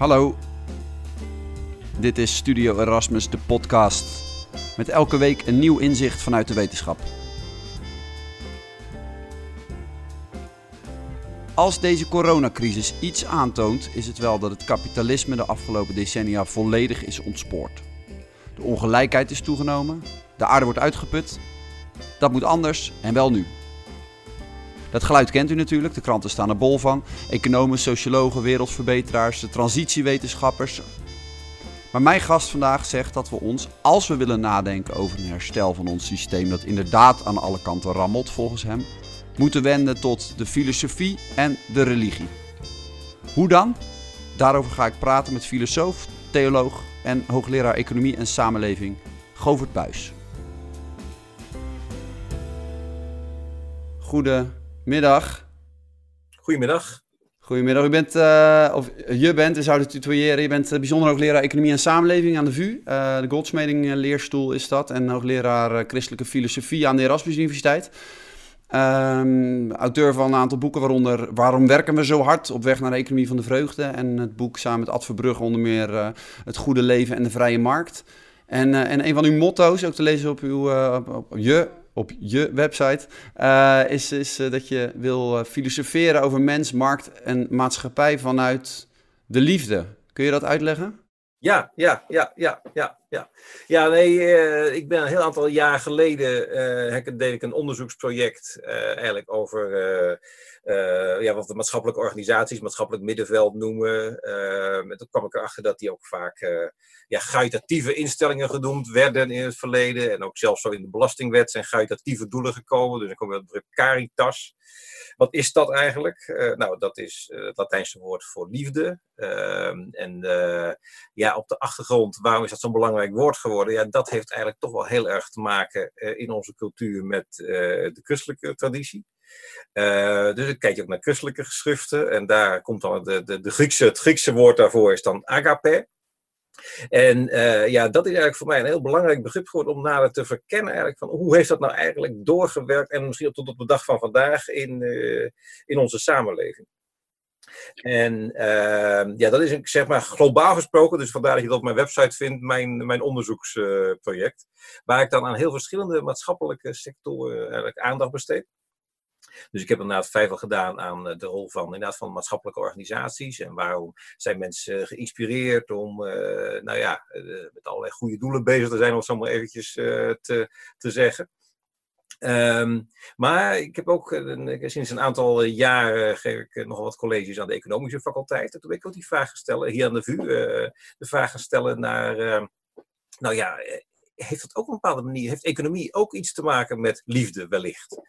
Hallo. Dit is Studio Erasmus, de podcast. Met elke week een nieuw inzicht vanuit de wetenschap. Als deze coronacrisis iets aantoont, is het wel dat het kapitalisme de afgelopen decennia volledig is ontspoord. De ongelijkheid is toegenomen, de aarde wordt uitgeput. Dat moet anders en wel nu. Dat geluid kent u natuurlijk, de kranten staan er bol van. Economen, sociologen, wereldverbeteraars, de transitiewetenschappers. Maar mijn gast vandaag zegt dat we ons, als we willen nadenken over een herstel van ons systeem dat inderdaad aan alle kanten rammelt volgens hem, moeten wenden tot de filosofie en de religie. Hoe dan? Daarover ga ik praten met filosoof, theoloog en hoogleraar economie en samenleving Govert Buis. Goedemiddag. Goedemiddag. Goedemiddag. U bent, uh, of je bent, we zouden het tutoyeren, je bent bijzonder hoogleraar Economie en Samenleving aan de VU. Uh, de Goldsmeding leerstoel is dat. En hoogleraar Christelijke Filosofie aan de Erasmus Universiteit. Um, auteur van een aantal boeken, waaronder Waarom werken we zo hard? Op weg naar de economie van de vreugde. En het boek samen met Ad Verbrugge onder meer uh, Het goede leven en de vrije markt. En, en een van uw motto's, ook te lezen op, uw, op, op, je, op je website, is, is dat je wil filosoferen over mens, markt en maatschappij vanuit de liefde. Kun je dat uitleggen? Ja, ja, ja, ja, ja, ja. Ja, nee, ik ben een heel aantal jaar geleden, deed ik een onderzoeksproject eigenlijk over ja, wat we maatschappelijke organisaties, maatschappelijk middenveld noemen. en toen kwam ik erachter dat die ook vaak ja, gaitatieve instellingen genoemd werden in het verleden. En ook zelfs zo in de belastingwet zijn gaitatieve doelen gekomen. Dus dan kom je op het caritas. Wat is dat eigenlijk? Uh, nou, dat is het Latijnse woord voor liefde. Uh, en ja, op de achtergrond, waarom is dat zo'n belangrijk woord geworden? Ja, dat heeft eigenlijk toch wel heel erg te maken in onze cultuur met de christelijke traditie. Dus dan kijk ook naar christelijke geschriften. En daar komt dan de, de, de Griekse, het Griekse woord daarvoor is dan agape. En uh, ja, dat is eigenlijk voor mij een heel belangrijk begrip geworden om nader te verkennen eigenlijk van hoe heeft dat nou eigenlijk doorgewerkt en misschien tot op de dag van vandaag in, uh, in onze samenleving. En uh, ja, dat is een, zeg maar globaal gesproken, dus vandaar dat je dat op mijn website vindt, mijn, mijn onderzoeksproject, waar ik dan aan heel verschillende maatschappelijke sectoren eigenlijk aandacht besteed. Dus ik heb inderdaad vijf gedaan aan eh, de rol van, inderdaad, van maatschappelijke organisaties. En waarom zijn mensen geïnspireerd om uh, nou ja, met allerlei goede doelen bezig te zijn, om het zo maar eventjes te, te zeggen. Um, maar ik heb ook sinds een aantal jaren geef ik nog wat colleges aan de economische faculteit. En toen ben ik ook die vragen stellen, hier aan de VU, de vragen stellen naar, nou ja, heeft dat ook op een bepaalde manier, heeft economie ook iets te maken met liefde wellicht.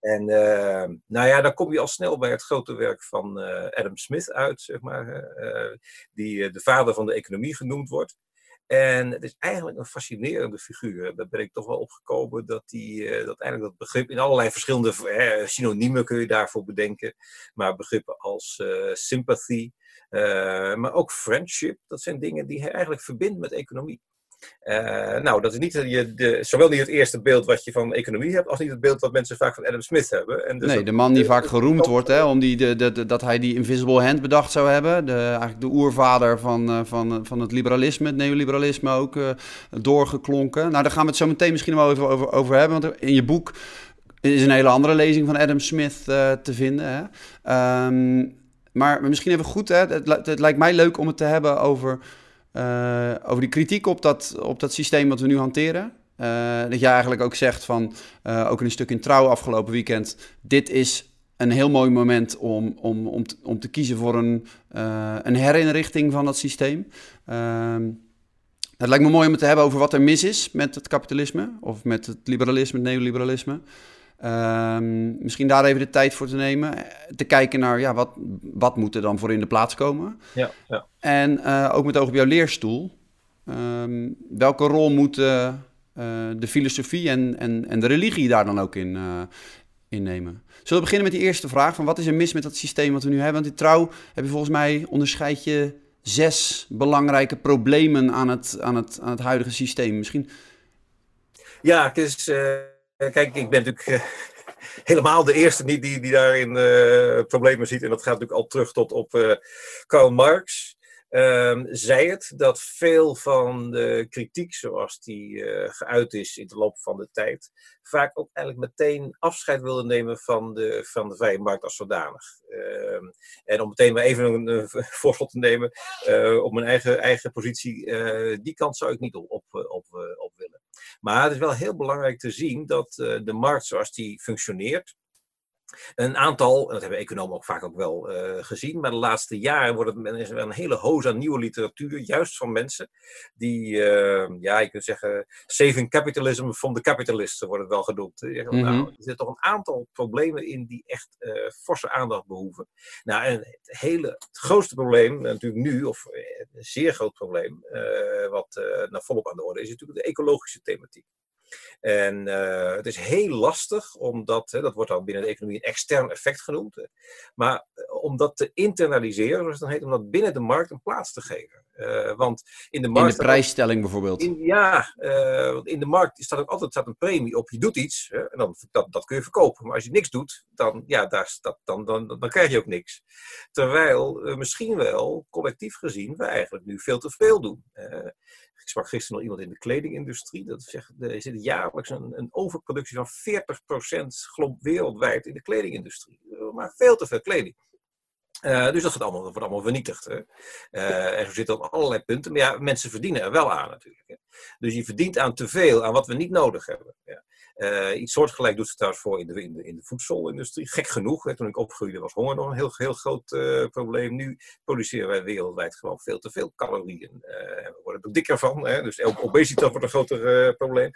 En uh, nou ja, dan kom je al snel bij het grote werk van uh, Adam Smith uit, zeg maar, uh, die de vader van de economie genoemd wordt. En het is eigenlijk een fascinerende figuur. Daar ben ik toch wel opgekomen dat, die, dat eigenlijk dat begrip in allerlei verschillende synoniemen kun je daarvoor bedenken. Maar begrippen als sympathy, maar ook friendship, dat zijn dingen die hij eigenlijk verbindt met economie. Uh, nou, dat is niet je, de, zowel niet het eerste beeld wat je van economie hebt, als niet het beeld wat mensen vaak van Adam Smith hebben. En dus nee, de man die vaak geroemd wordt, hè, om die, de, de, dat hij die invisible hand bedacht zou hebben. De, eigenlijk de oervader van, uh, van, van het liberalisme, het neoliberalisme ook uh, doorgeklonken. Nou, daar gaan we het zo meteen misschien wel even over, over hebben, want in je boek is een hele andere lezing van Adam Smith te vinden. Hè? Um, maar misschien even goed, hè? Het, het lijkt mij leuk om het te hebben over uh, over die kritiek op dat, op dat systeem wat we nu hanteren. Uh, dat jij eigenlijk ook zegt van, uh, ook in een stuk in Trouw afgelopen weekend, dit is een heel mooi moment om, om, om, te, om te kiezen voor een, een herinrichting van dat systeem. Ehm, het lijkt me mooi om het te hebben over wat er mis is met het kapitalisme, of met het liberalisme, het neoliberalisme. Um, misschien daar even de tijd voor te nemen. Te kijken naar ja, wat, wat moet er dan voor in de plaats komen. Ja, ja. En uh, ook met oog op jouw leerstoel. Um, welke rol moeten uh, de filosofie en, en, en de religie daar dan ook in, uh, in nemen? Zullen we beginnen met die eerste vraag? Van wat is er mis met dat systeem wat we nu hebben? Want in trouw heb je volgens mij onderscheid je zes belangrijke problemen aan het, aan het, aan het huidige systeem. Misschien... Ja, het is eh, kijk, ik ben natuurlijk uh, helemaal de eerste niet die, die daarin uh, problemen ziet. En dat gaat natuurlijk al terug tot op Karl Marx. Um, zij het dat veel van de kritiek zoals die geuit is in de loop van de tijd, vaak ook eigenlijk meteen afscheid wilde nemen van de, van de vrije markt als zodanig. Um, en om meteen maar even een, voorschot te nemen op mijn eigen, eigen positie, die kant zou ik niet op, op, op. Maar het is wel heel belangrijk te zien dat de markt zoals die functioneert, een aantal, dat hebben economen ook vaak ook wel uh, gezien, maar de laatste jaren wordt het is er een hele hoos aan nieuwe literatuur, juist van mensen die, uh, ja, je kunt zeggen, saving capitalism from the capitalists wordt het wel genoemd. -hmm. nou, er zitten toch een aantal problemen in die echt uh, forse aandacht behoeven. Nou, en het hele het grootste probleem, natuurlijk nu, of een zeer groot probleem, wat nou volop aan de orde is, is natuurlijk de ecologische thematiek. En uh, het is heel lastig, omdat, hè, dat wordt dan binnen de economie een extern effect genoemd, hè, maar eh, om dat te internaliseren, zoals het dan heet, om dat binnen de markt een plaats te geven. Uh, want in de markt. In de prijsstelling bijvoorbeeld. In, ja, uh, in de markt staat ook altijd staat een premie op. Je doet iets hè, en dan, dat, dat kun je verkopen. Maar als je niks doet, dan, ja, daar staat, dan, dan, dan, krijg je ook niks. Terwijl misschien wel, collectief gezien, we eigenlijk nu veel te veel doen. Ik sprak gisteren nog iemand in de kledingindustrie. Dat zegt, er zit jaarlijks een, een overproductie van 40% wereldwijd in de kledingindustrie. Maar veel te veel kleding. Uh, dus dat, gaat allemaal, allemaal vernietigd. Hè? Uh, en zo zit op allerlei punten. Maar ja, mensen verdienen er wel aan natuurlijk. Hè? Dus je verdient aan te veel, aan wat we niet nodig hebben. Ja. Uh, iets soortgelijk doet ze trouwens voor in de, in de, in de voedselindustrie. Gek genoeg, hè? toen ik opgroeide was honger nog een heel, heel groot probleem. Nu produceren wij wereldwijd gewoon veel te veel calorieën. we worden er dikker van, hè? dus obesitas wordt een groter probleem.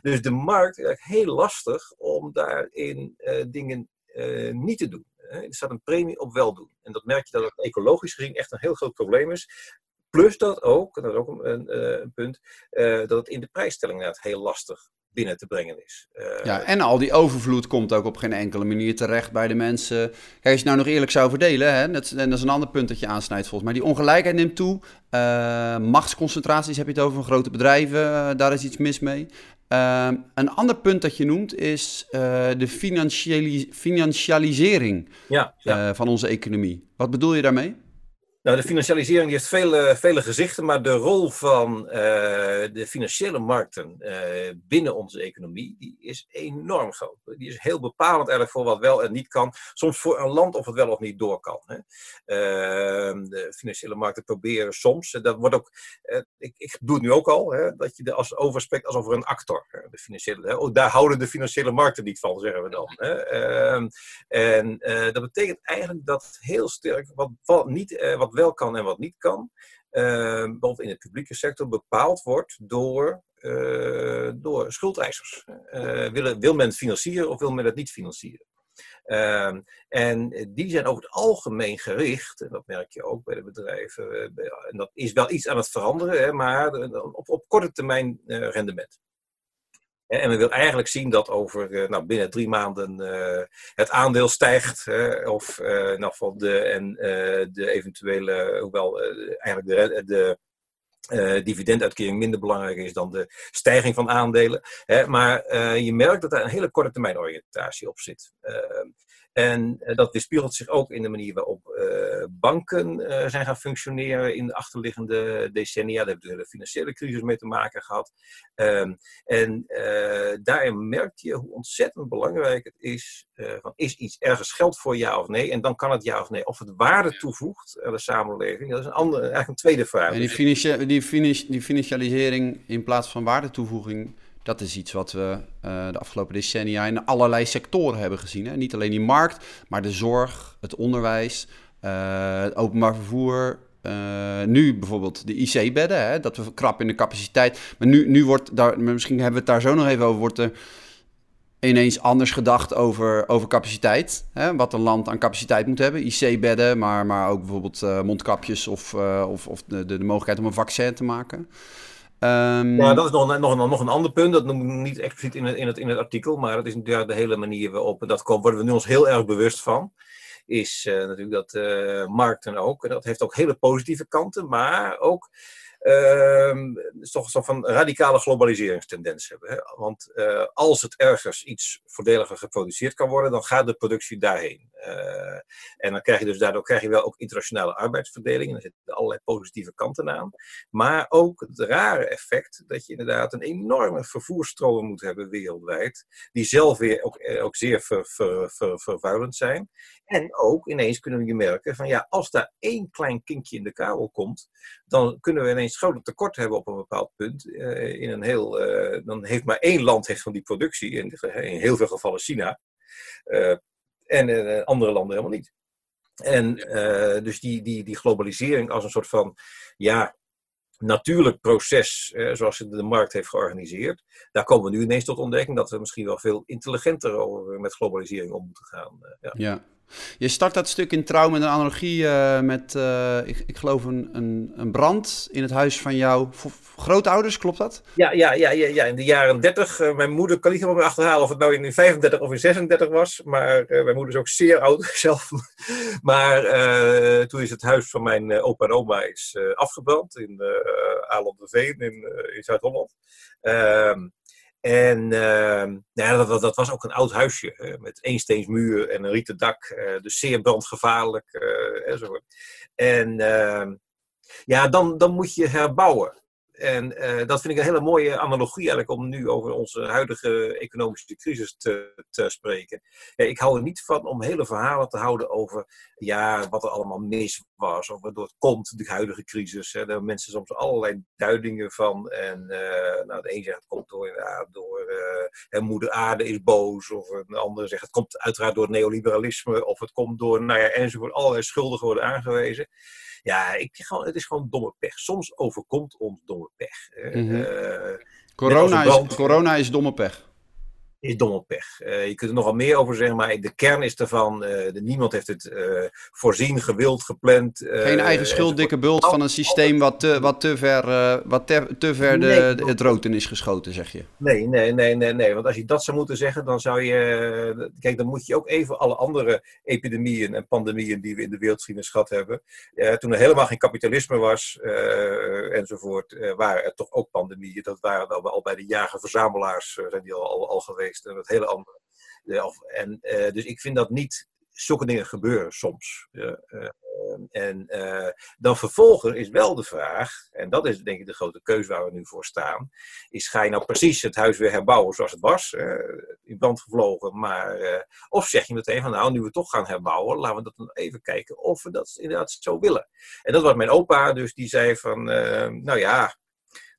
dus de markt is heel lastig om daarin dingen niet te doen. Er staat een premie op weldoen. En dat merk je dat het ecologisch gezien echt een heel groot probleem is. Plus dat ook, en dat is ook een, eh, punt, uh, dat het in de prijsstelling inderdaad heel lastig binnen te brengen is. Uh, ja, en al die overvloed komt ook op geen enkele manier terecht bij de mensen. Kijk, als je het nou nog eerlijk zou verdelen, hè, dat, en dat is een ander punt dat je aansnijdt volgens mij. Die ongelijkheid neemt toe. Uh, machtsconcentraties heb je het over van grote bedrijven, uh, daar is iets mis mee. Een ander punt dat je noemt is de financialisering ja, ja. Van onze economie. Wat bedoel je daarmee? Nou, de financialisering heeft vele, vele gezichten, maar de rol van uh, de financiële markten uh, binnen onze economie die is enorm groot. Die is heel bepalend eigenlijk voor wat wel en niet kan. Soms voor een land of het wel of niet door kan. Hè. Uh, de financiële markten proberen soms, dat wordt ook, ik, ik doe het nu ook al, hè, dat je er als over spreekt alsof er een actor. De financiële, hè, oh, daar houden de financiële markten niet van, zeggen we dan. Hè. Ehm, en dat betekent eigenlijk dat heel sterk wat, wat niet, wat wat wel kan en wat niet kan, bijvoorbeeld in de publieke sector, bepaald wordt door, uh, door schuldeisers. Uh, wil, men financieren of wil men het niet financieren? Uh, en die zijn over het algemeen gericht, en dat merk je ook bij de bedrijven, en dat is wel iets aan het veranderen, hè, maar op, op korte termijn rendement. En men wil eigenlijk zien dat over eh, nou, binnen drie maanden uh, het aandeel stijgt. of uh, de, en de eventuele, hoewel eigenlijk de, de dividenduitkering minder belangrijk is dan de stijging van aandelen. Hè, maar je merkt dat daar een hele korte termijn oriëntatie op zit. Uh, en dat weerspiegelt zich ook in de manier waarop banken zijn gaan functioneren in de achterliggende decennia. Daar hebben we de financiële crisis mee te maken gehad. Ehm, en daarin merk je hoe ontzettend belangrijk het is. van, is iets ergens geld voor ja of nee? En dan kan het ja of nee. Of het waarde toevoegt aan de samenleving. Dat is een andere, eigenlijk een tweede vraag. En die, financiële die, die financialisering in plaats van waardetoevoeging, dat is iets wat we uh, de afgelopen decennia in allerlei sectoren hebben gezien. Hè? Niet alleen die markt, maar de zorg, het onderwijs, uh, het openbaar vervoer. Uh, nu bijvoorbeeld de IC-bedden, dat we krap in de capaciteit. Maar nu, nu wordt daar, misschien hebben we het daar zo nog even over, wordt er ineens anders gedacht over, over capaciteit. Hè? Wat een land aan capaciteit moet hebben. IC-bedden, maar, maar ook bijvoorbeeld mondkapjes of, of, of de, de, mogelijkheid om een vaccin te maken. Um... Ja, dat is nog, nog, nog een ander punt. Dat noem ik niet expliciet in het, in het, in het artikel, maar dat is ja, de hele manier waarop, dat worden we nu ons heel erg bewust van. Is uh, natuurlijk dat markten ook, en dat heeft ook hele positieve kanten, maar ook uh, toch zo van radicale globaliseringstendens hebben. Hè? Want uh, als het ergens iets voordeliger geproduceerd kan worden, dan gaat de productie daarheen. Uh, en dan krijg je dus daardoor krijg je wel ook internationale arbeidsverdeling. En er zitten allerlei positieve kanten aan. Maar ook het rare effect dat je inderdaad een enorme vervoersstroom moet hebben wereldwijd. Die zelf weer ook, ook zeer ver, ver, ver, vervuilend zijn. En ook ineens kunnen we merken van ja, als daar één klein kinkje in de kabel komt, dan kunnen we ineens grote tekort hebben op een bepaald punt. Uh, in een heel, dan heeft maar één land heeft van die productie, in, in heel veel gevallen China. En andere landen helemaal niet. En dus die, die, die globalisering als een soort van ja, natuurlijk proces, eh, zoals de, de markt heeft georganiseerd, daar komen we nu ineens tot ontdekking dat we misschien wel veel intelligenter over met globalisering om moeten gaan. ja. ja. Je start dat stuk in trouw met een analogie uh, met, uh, ik, ik, geloof, een, een, een, brand in het huis van jouw grootouders, klopt dat? Ja, ja, ja, ja, ja. in de jaren 30. Uh, mijn moeder kan niet helemaal meer achterhalen of het nou in 35 of in 36 was. Maar mijn moeder is ook zeer oud zelf. maar toen is het huis van mijn opa en oma is, afgebrand in uh, Veen in, in Zuid-Holland. Ehm, en uh, nou ja, dat, dat, was ook een oud huisje met eensteensmuur en een rieten dak. Uh, dus zeer brandgevaarlijk eh, enzovoort. En ehm, ja, dan, dan moet je herbouwen. En uh, dat vind ik een hele mooie analogie eigenlijk om nu over onze huidige economische crisis te, te spreken. Ik hou er niet van om hele verhalen te houden over ja, wat er allemaal mis was, of waardoor het komt, de huidige crisis. Hè. Daar hebben mensen soms allerlei duidingen van. En uh, nou, de een zegt het komt door, ja, door uh, moeder aarde is boos, of een ander zegt het komt uiteraard door neoliberalisme, of het komt door, nou ja, enzovoort, allerlei schuldigen worden aangewezen. Ja, ik, gewoon, het is gewoon domme pech. Soms overkomt ons domme pech. Mm -hmm. uh, corona, is, corona is domme pech is domme pech. Uh, je kunt er nogal meer over zeggen, maar de kern is ervan, uh, de, niemand heeft het uh, voorzien, gewild, gepland. Geen eigen schuld, dikke bult van een systeem wat te, wat te ver, wat te, te ver de, nee, de, het rood in is geschoten, zeg je. Nee, nee, nee, nee, nee. Want als je dat zou moeten zeggen, dan zou je. Kijk, dan moet je ook even alle andere epidemieën en pandemieën die we in de wereldgeschiedenis gehad hebben. toen er helemaal geen kapitalisme was enzovoort, waren er toch ook pandemieën. Dat waren al, al bij de jager-verzamelaars, zijn die al, al, al geweest en hele andere. En, uh, dus ik vind dat niet zulke dingen gebeuren soms. Uh, en uh, dan vervolgens is wel de vraag, en dat is denk ik de grote keuze waar we nu voor staan, is ga je nou precies het huis weer herbouwen zoals het was, in brand gevlogen, maar, of zeg je meteen van nou, nu we toch gaan herbouwen, laten we dat dan even kijken of we dat inderdaad zo willen. En dat was mijn opa, dus die zei van, nou ja,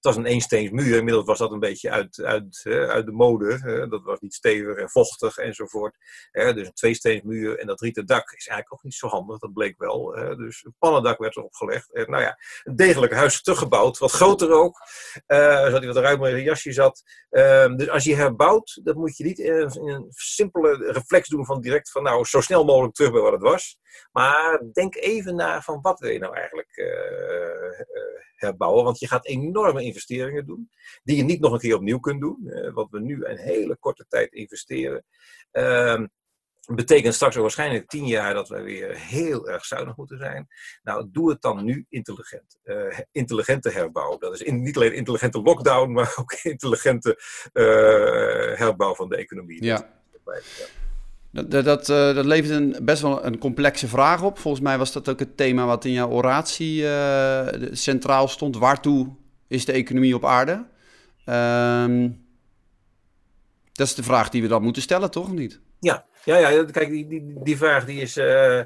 was een eensteensmuur. Inmiddels was dat een beetje uit, uit, uit de mode. dat was niet stevig en vochtig enzovoort. dus een tweesteensmuur en dat rieten dak is eigenlijk ook niet zo handig. Dat bleek wel. dus een pannendak werd erop gelegd. Nou ja, een degelijk huis teruggebouwd. Wat groter ook. Uh, zodat hij wat ruimer in een jasje zat. Ehm, dus als je herbouwt, dat moet je niet in een, simpele reflex doen van direct van nou zo snel mogelijk terug bij wat het was. Maar denk even na van wat wil je nou eigenlijk uh, herbouwen. Want je gaat enorme investeringen doen, die je niet nog een keer opnieuw kunt doen. Wat we nu een hele korte tijd investeren. Uh, betekent straks waarschijnlijk tien jaar dat we weer heel erg zuinig moeten zijn. Nou, doe het dan nu intelligent. Uh, intelligente herbouw. Dat is in, niet alleen intelligente lockdown, maar ook intelligente uh, herbouw van de economie. Ja. Dat, dat, dat, uh, dat levert een, best wel een complexe vraag op. Volgens mij was dat ook het thema wat in jouw oratie uh, centraal stond. Waartoe is de economie op aarde? Um, dat is de vraag die we dan moeten stellen, toch? Of niet? Ja, ja, ja kijk, die, die, die vraag die is, uh,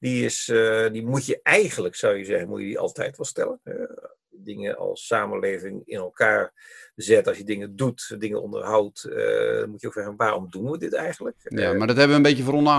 die, is die moet je eigenlijk, zou je zeggen, moet je die altijd wel stellen. Dingen als samenleving in elkaar zet, als je dingen doet, dingen onderhoudt, uh, moet je ook zeggen, waarom doen we dit eigenlijk? Ja, maar dat hebben we een beetje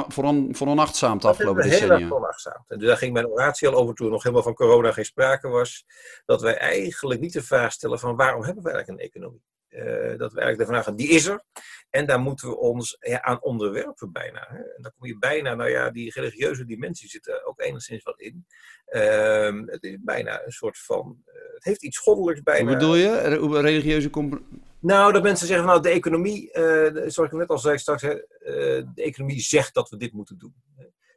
veronachtzaamd de afgelopen decennia. Heel veronachtzaamd. En dus daar ging mijn oratie al over toen nog helemaal van corona geen sprake was, dat wij eigenlijk niet de vraag stellen van waarom hebben we eigenlijk een economie? Uh, dat we eigenlijk de vraag gaan, die is er. En daar moeten we ons ja, aan onderwerpen bijna. Hè. En dan kom je bijna, nou ja, die religieuze dimensie zit er ook enigszins wat in. Uh, het is bijna een soort van, uh, het heeft iets goddelijks bijna. Hoe bedoel je, religieuze Nou, dat mensen zeggen, nou, de economie, uh, zoals ik net al zei straks, de economie zegt dat we dit moeten doen.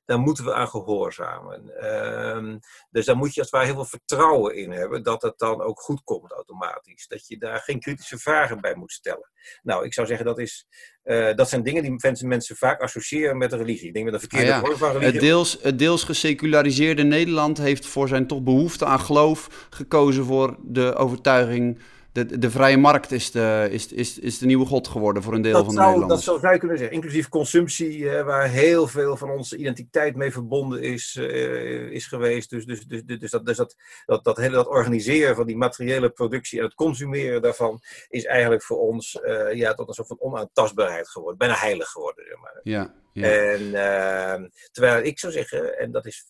Daar moeten we aan gehoorzamen. Ehm, dus daar moet je als het ware heel veel vertrouwen in hebben dat het dan ook goed komt automatisch. Dat je daar geen kritische vragen bij moet stellen. Nou, ik zou zeggen dat is, uh, dat zijn dingen die mensen, mensen vaak associëren met de religie. Ik denk met een verkeerde ah, van religie. Het deels, het deels geseculariseerde Nederland heeft voor zijn toch behoefte aan geloof gekozen voor de overtuiging de, de vrije markt is de, is, is, is de nieuwe god geworden voor een deel van de zou, Nederlanders. Dat zou je kunnen zeggen. Inclusief consumptie, waar heel veel van onze identiteit mee verbonden is, uh, is geweest. Dus, dus, dus, dus, dat, dus dat, dat, dat, hele, dat organiseren van die materiële productie en het consumeren daarvan is eigenlijk voor ons uh, ja, tot een soort van onaantastbaarheid geworden. Bijna heilig geworden, zeg maar. Ja, ja. En uh, terwijl ik zou zeggen, en dat is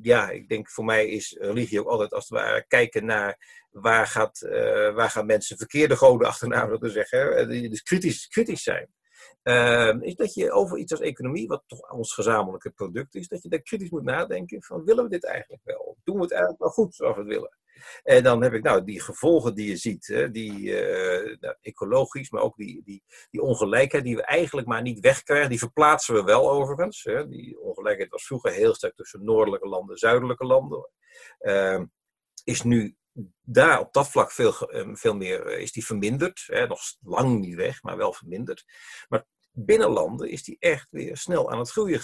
ja, ik denk voor mij is religie ook altijd als ware kijken naar waar, gaat, uh, waar gaan mensen verkeerde goden achterna, te zeggen. Dus kritisch, kritisch zijn. Uh, is dat je over iets als economie, wat toch ons gezamenlijke product is, dat je daar kritisch moet nadenken van willen we dit eigenlijk wel? Doen we het eigenlijk wel goed zoals we het willen? En dan heb ik nou die gevolgen die je ziet, die uh, nou, ecologisch, maar ook die, die, die ongelijkheid die we eigenlijk maar niet wegkrijgen, die verplaatsen we wel overigens. Hè. Die ongelijkheid was vroeger heel sterk tussen noordelijke landen en zuidelijke landen. Uh, is nu daar op dat vlak veel, ehm, veel meer eh, is die verminderd. Hè, nog lang niet weg, maar wel verminderd. Maar binnenlanden is die echt weer snel aan het groeien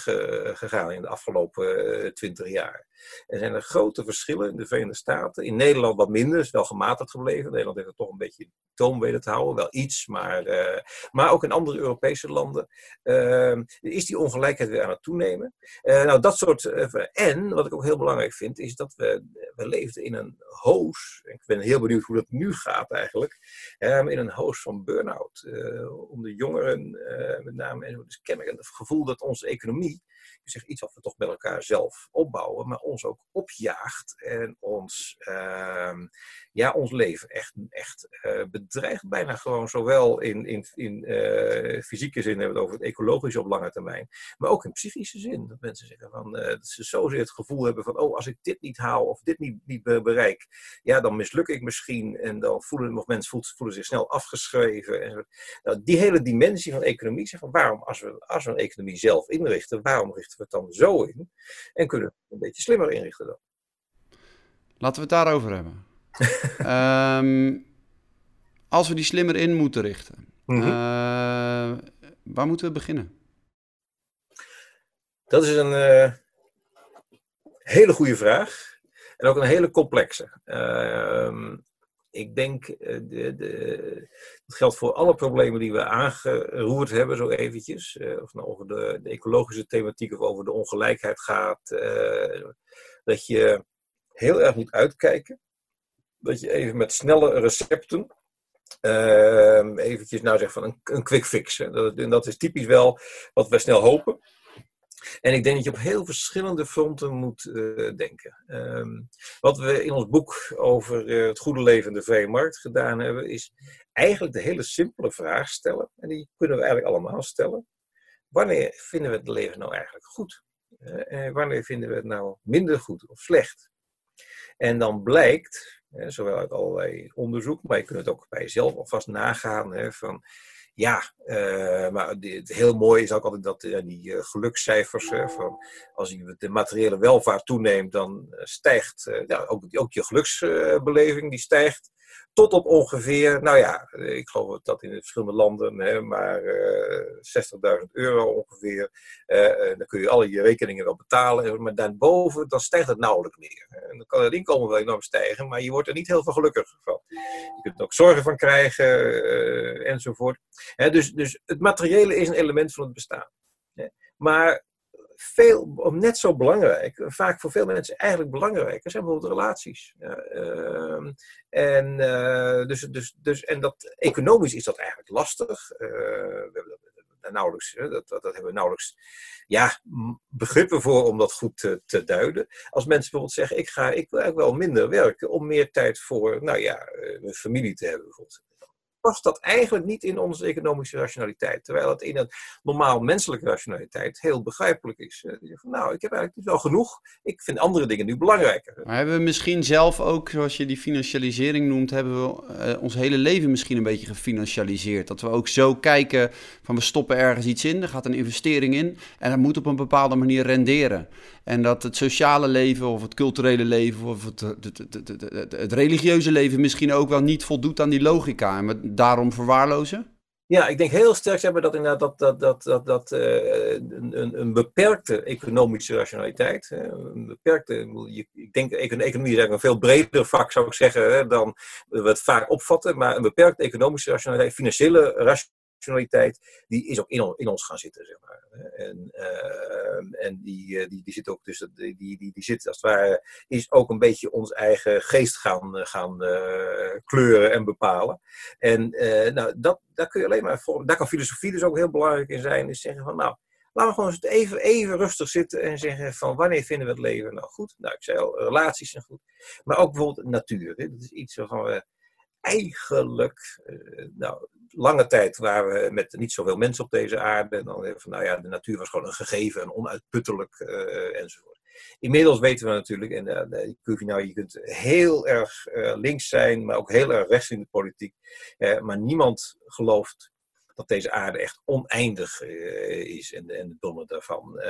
gegaan in de afgelopen twintig jaar. Er zijn er grote verschillen in de Verenigde Staten. In Nederland wat minder, is wel gematigd gebleven. Nederland heeft het toch een beetje toon weten te houden, wel iets, maar, uh, maar ook in andere Europese landen uh, is die ongelijkheid weer aan het toenemen. nou, dat soort. en wat ik ook heel belangrijk vind, is dat we, we leefden in een hoos. Ik ben heel benieuwd hoe dat nu gaat eigenlijk. in een hoos van burn-out. om de jongeren met name. En dus kennelijk het gevoel dat onze economie zeg, iets wat we toch met elkaar zelf opbouwen, maar ons ook opjaagt en ons, uh, ja, ons leven echt, echt uh, bedreigt. Bijna gewoon zowel in, in, in uh, fysieke zin, hebben we het over het ecologische op lange termijn, maar ook in psychische zin. Dat mensen zeggen van, uh, dat ze zozeer het gevoel hebben van, oh, als ik dit niet haal of dit niet, niet bereik, ja, dan misluk ik misschien. En dan voelen nog mensen voelen, voelen zich snel afgeschreven. En, nou, die hele dimensie van economie, zeg van, waarom, als we, als we een economie zelf inrichten, waarom richten we het dan zo in? En kunnen we het een beetje slimmer inrichten dan? Laten we het daarover hebben. um, als we die slimmer in moeten richten, mm -hmm. uh, waar moeten we beginnen? Dat is een uh, hele goede vraag. En ook een hele complexe. Uh, ik denk, uh, de, de, dat geldt voor alle problemen die we aangeroerd hebben, zo eventjes. Uh, of nou over de, de, ecologische thematiek of over de ongelijkheid gaat. Uh, dat je heel erg moet uitkijken. Dat je even met snelle recepten uh, eventjes nou zeg van een, een quick fix. Dat, en dat is typisch wel wat we snel hopen. En ik denk dat je op heel verschillende fronten moet uh, denken. Um, wat we in ons boek over uh, het goede leven in de vrije markt gedaan hebben, is eigenlijk de hele simpele vraag stellen. En die kunnen we eigenlijk allemaal stellen. Wanneer vinden we het leven nou eigenlijk goed? Uh, wanneer vinden we het nou minder goed of slecht? En dan blijkt, zowel uit allerlei onderzoek, maar je kunt het ook bij jezelf alvast nagaan, hè, van ja, uh, maar het heel mooi is ook altijd dat uh, die uh, gelukscijfers, van als je de materiële welvaart toeneemt, dan stijgt ja, ook, ook je geluksbeleving, die stijgt tot op ongeveer, nou ja, ik geloof dat in verschillende landen, hè, maar uh, 60.000 euro ongeveer. Uh, dan kun je alle je rekeningen wel betalen, maar daarboven dan stijgt het nauwelijks meer. En dan kan het inkomen wel enorm stijgen, maar je wordt er niet heel veel gelukkiger van. Je kunt er ook zorgen van krijgen, enzovoort. Hè, dus, dus het materiële is een element van het bestaan. Hè. Maar veel, net zo belangrijk, vaak voor veel mensen eigenlijk belangrijker, zijn bijvoorbeeld relaties. Ja, uh, en, uh, dus, dus, dus, en dat, economisch is dat eigenlijk lastig. Uh, we hebben nauwelijks, dat, dat, dat, hebben we nauwelijks ja, begrippen voor om dat goed te, te, duiden. Als mensen bijvoorbeeld zeggen, ik, ga, ik wil eigenlijk wel minder werken om meer tijd voor nou ja, mijn familie te hebben. Bijvoorbeeld past dat eigenlijk niet in onze economische rationaliteit. Terwijl het in een normaal menselijke rationaliteit heel begrijpelijk is. Nou, ik heb eigenlijk wel genoeg. Ik vind andere dingen nu belangrijker. Maar hebben we misschien zelf ook, zoals je die financialisering noemt, hebben we uh, ons hele leven misschien een beetje gefinancialiseerd? Dat we ook zo kijken van we stoppen ergens iets in, er gaat een investering in en dat moet op een bepaalde manier renderen. En dat het sociale leven of het culturele leven of het, het, het, het, religieuze leven misschien ook wel niet voldoet aan die logica en daarom verwaarlozen? Ja, ik denk heel sterk hebben dat inderdaad dat, dat, dat, dat, dat uh, een, een beperkte economische rationaliteit, een beperkte, ik denk economie is eigenlijk een veel breder vak zou ik zeggen dan we het vaak opvatten, maar een beperkte economische rationaliteit, financiële rationaliteit, die is ook in, in ons gaan zitten, zeg maar. En, uh, en die, die, die zit ook tussen, die, die, die zit als het ware, is ook een beetje ons eigen geest gaan, gaan uh, kleuren en bepalen. En nou, dat, daar kun je alleen maar voor, daar kan filosofie dus ook heel belangrijk in zijn, is zeggen van nou, Laten we gewoon eens even, even rustig zitten en zeggen van wanneer vinden we het leven nou goed? Nou, ik zei al, relaties zijn goed. Maar ook bijvoorbeeld natuur. Hè? Dat is iets waarvan we eigenlijk, nou, lange tijd waren we met niet zoveel mensen op deze aarde. En dan van, nou ja, de natuur was gewoon een gegeven en onuitputtelijk uh, enzovoort. Inmiddels weten we natuurlijk, en uh, nou, je kunt heel erg links zijn, maar ook heel erg rechts in de politiek. maar niemand gelooft dat deze aarde echt oneindig is en, en de domme daarvan.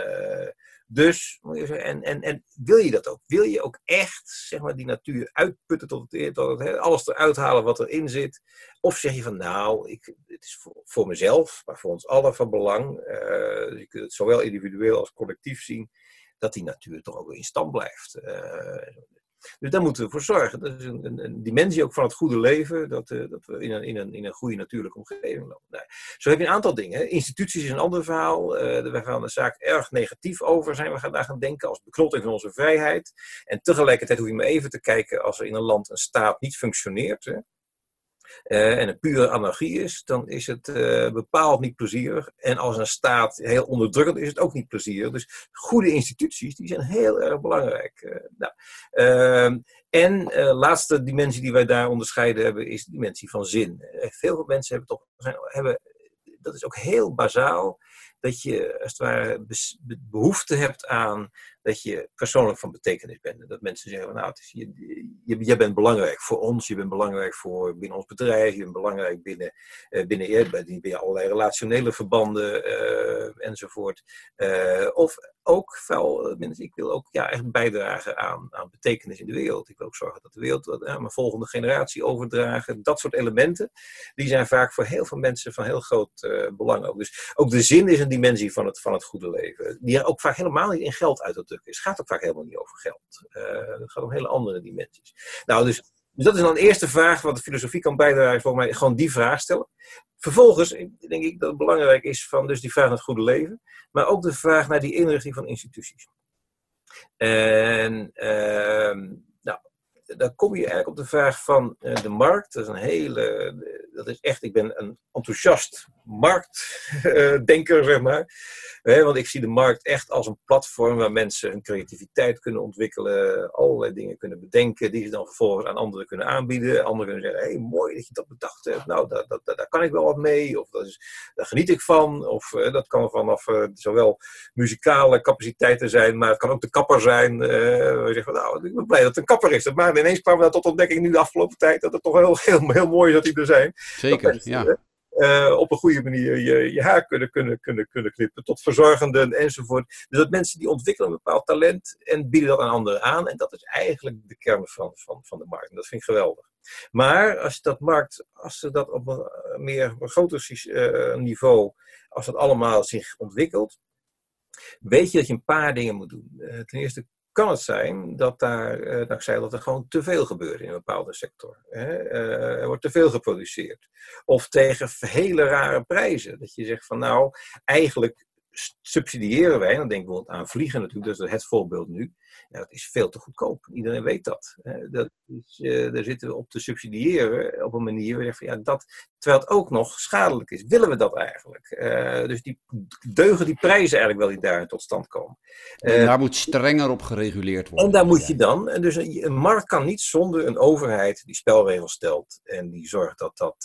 Dus, en, en, en wil je dat ook? Wil je ook echt zeg maar, die natuur uitputten tot het, tot het alles eruit halen wat erin zit? Of zeg je van nou, ik, het is voor, mezelf, maar voor ons allen van belang. Uh, je kunt het zowel individueel als collectief zien, dat die natuur toch ook in stand blijft. Uh, dus daar moeten we voor zorgen. Dat is een, een, dimensie ook van het goede leven, dat, uh, dat we in een, in, een, in een goede natuurlijke omgeving lopen. Nou, zo heb je een aantal dingen. Instituties is een ander verhaal. Uh, we gaan de zaak erg negatief over zijn. We gaan daar gaan denken als beknotting van onze vrijheid. En tegelijkertijd hoef je maar even te kijken als er in een land een staat niet functioneert. Hè, en een pure anarchie is, dan is het uh, bepaald niet plezierig. En als een staat heel onderdrukkend is, het ook niet plezierig. Dus goede instituties, die zijn heel erg belangrijk. Uh, nou, ehm, en laatste dimensie die wij daar onderscheiden hebben, is de dimensie van zin. veel mensen hebben toch, zijn, hebben, dat is ook heel bazaal, dat je als het ware behoefte hebt aan dat je persoonlijk van betekenis bent. Dat mensen zeggen, nou, je, je, bent belangrijk voor ons, je bent belangrijk voor binnen ons bedrijf, je bent belangrijk binnen, uh, binnen, je, binnen allerlei relationele verbanden uh, enzovoort. Uh, of ook veel mensen, ik wil ook ja, echt bijdragen aan, aan betekenis in de wereld. Ik wil ook zorgen dat de wereld aan mijn volgende generatie overdragen. Dat soort elementen, die zijn vaak voor heel veel mensen van heel groot belang. Ook. Dus ook de zin is een dimensie van het, van het goede leven. Die ook vaak helemaal niet in geld uit te drukken is. Het gaat ook vaak helemaal niet over geld. Het gaat om hele andere dimensies. Nou, dus, dus dat is dan een eerste vraag wat de filosofie kan bijdragen. Volgens mij gewoon die vraag stellen. Vervolgens denk ik dat het belangrijk is van dus die vraag naar het goede leven. Maar ook de vraag naar die inrichting van instituties. En nou, dan kom je eigenlijk op de vraag van uh, de markt. Dat is een hele, dat is echt, ik ben een enthousiast marktdenker, zeg maar want ik zie de markt echt als een platform waar mensen hun creativiteit kunnen ontwikkelen, allerlei dingen kunnen bedenken, die ze dan vervolgens aan anderen kunnen aanbieden. Anderen kunnen zeggen, hé, hey, mooi dat je dat bedacht hebt, nou, daar, daar, daar kan ik wel wat mee, of dat is, daar geniet ik van, of uh, dat kan vanaf zowel muzikale capaciteiten zijn, maar het kan ook de kapper zijn. Uh, we zeggen, nou, ik ben blij dat het een kapper is. Maar ineens kwamen we tot ontdekking nu de afgelopen tijd dat het toch heel, heel, heel mooi is dat hij er zijn. Zeker, ja. Uh, op een goede manier je, je haar kunnen, kunnen, kunnen, kunnen knippen, tot verzorgenden enzovoort. Dus dat mensen die ontwikkelen een bepaald talent en bieden dat aan anderen aan. En dat is eigenlijk de kern van, van, van de markt. En dat vind ik geweldig. Maar als dat markt, als ze dat op een meer groter uh, niveau, als dat allemaal zich ontwikkelt, weet je dat je een paar dingen moet doen. Ten eerste kan het zijn dat daar, uh, zei dat er gewoon te veel gebeurt in een bepaalde sector. Hè? Uh, er wordt te veel geproduceerd. Of tegen hele rare prijzen. Dat je zegt van nou, eigenlijk subsidiëren wij, dan denk ik bijvoorbeeld aan vliegen natuurlijk, dat is het voorbeeld nu. Ja, dat is veel te goedkoop. Iedereen weet dat. dat is, uh, daar zitten we op te subsidiëren op een manier waar je van, ja, dat, terwijl het ook nog schadelijk is. Willen we dat eigenlijk? Uh, dus die deugen die prijzen eigenlijk wel die daar tot stand komen. en daar moet strenger op gereguleerd worden. En daar moet je dan, en dus een, een, markt kan niet zonder een overheid die spelregels stelt en die zorgt dat dat,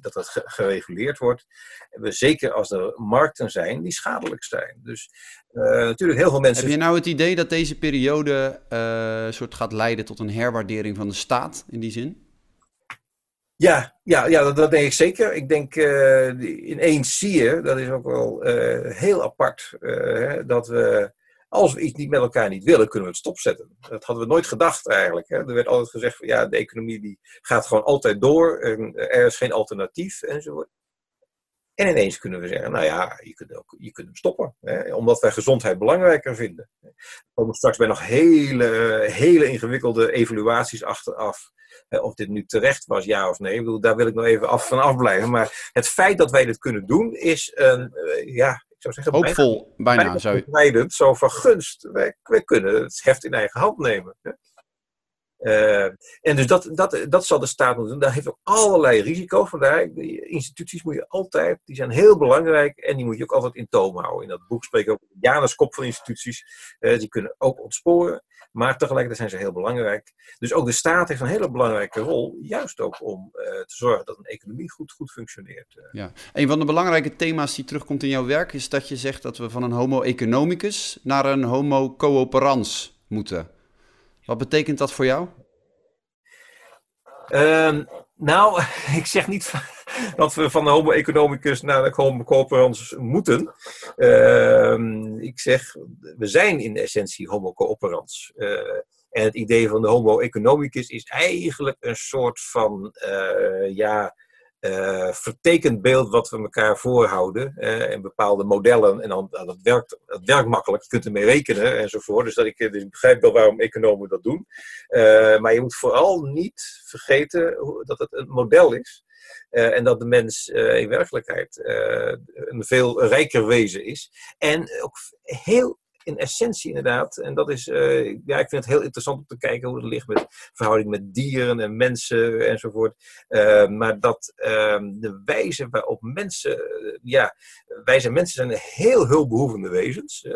dat, dat gereguleerd wordt. We, zeker als er markten zijn die schadelijk zijn. Dus uh, natuurlijk heel veel mensen. Heb je nou het idee dat deze periode uh, soort gaat leiden tot een herwaardering van de staat in die zin? Ja, ja, ja dat, dat denk ik zeker. Ik denk uh, ineens zie je, dat is ook wel heel apart, dat we als we iets niet met elkaar niet willen, kunnen we het stopzetten. Dat hadden we nooit gedacht eigenlijk. Hè. Er werd altijd gezegd van ja, de economie die gaat gewoon altijd door. En er is geen alternatief enzovoort. En ineens kunnen we zeggen, nou ja, je kunt, ook, je kunt hem stoppen. Hè, omdat wij gezondheid belangrijker vinden. We komen straks bij nog hele, hele ingewikkelde evaluaties achteraf. Hè, of dit nu terecht was, ja of nee. Ik bedoel, daar wil ik nog even af, van afblijven. Maar het feit dat wij dit kunnen doen, is een, uh, ja, ik zou zeggen... Hoopvol, bijna, bijna zou je... Zo van gunst. Wij, wij kunnen het heft in eigen hand nemen. Hè. Uh, en dus dat, dat, dat zal de staat moeten doen. Daar heeft ook allerlei risico's. Vandaar, instituties moet je altijd, die zijn heel belangrijk en die moet je ook altijd in toom houden. In dat boek spreek ik ook Janus kop van instituties. Uh, die kunnen ook ontsporen, maar tegelijkertijd zijn ze heel belangrijk. Dus ook de staat heeft een hele belangrijke rol, juist ook om uh, te zorgen dat een economie goed, goed functioneert. Ja. Een van de belangrijke thema's die terugkomt in jouw werk is dat je zegt dat we van een homo economicus naar een homo cooperans moeten. Wat betekent dat voor jou? Uh, nou, ik zeg niet dat we van de homo economicus naar de homo cooperans moeten. Uh, ik zeg, we zijn in essentie homo cooperans. Uh, en het idee van de homo economicus is eigenlijk een soort van, eh, ja, uh, vertekend beeld wat we elkaar voorhouden. Uh, en bepaalde modellen. En dan, dat, werkt, dat werkt makkelijk. Je kunt ermee rekenen enzovoort. Dus, dat ik, dus begrijp wel waarom economen dat doen. Uh, maar je moet vooral niet vergeten dat het een model is. en dat de mens in werkelijkheid een veel rijker wezen is. En ook heel in essentie inderdaad. En dat is, uh, ja, ik vind het heel interessant om te kijken hoe het ligt met verhouding met dieren en mensen enzovoort. Uh, maar dat uh, de wijze waarop mensen, ja, wij zijn mensen zijn heel hulpbehoevende wezens.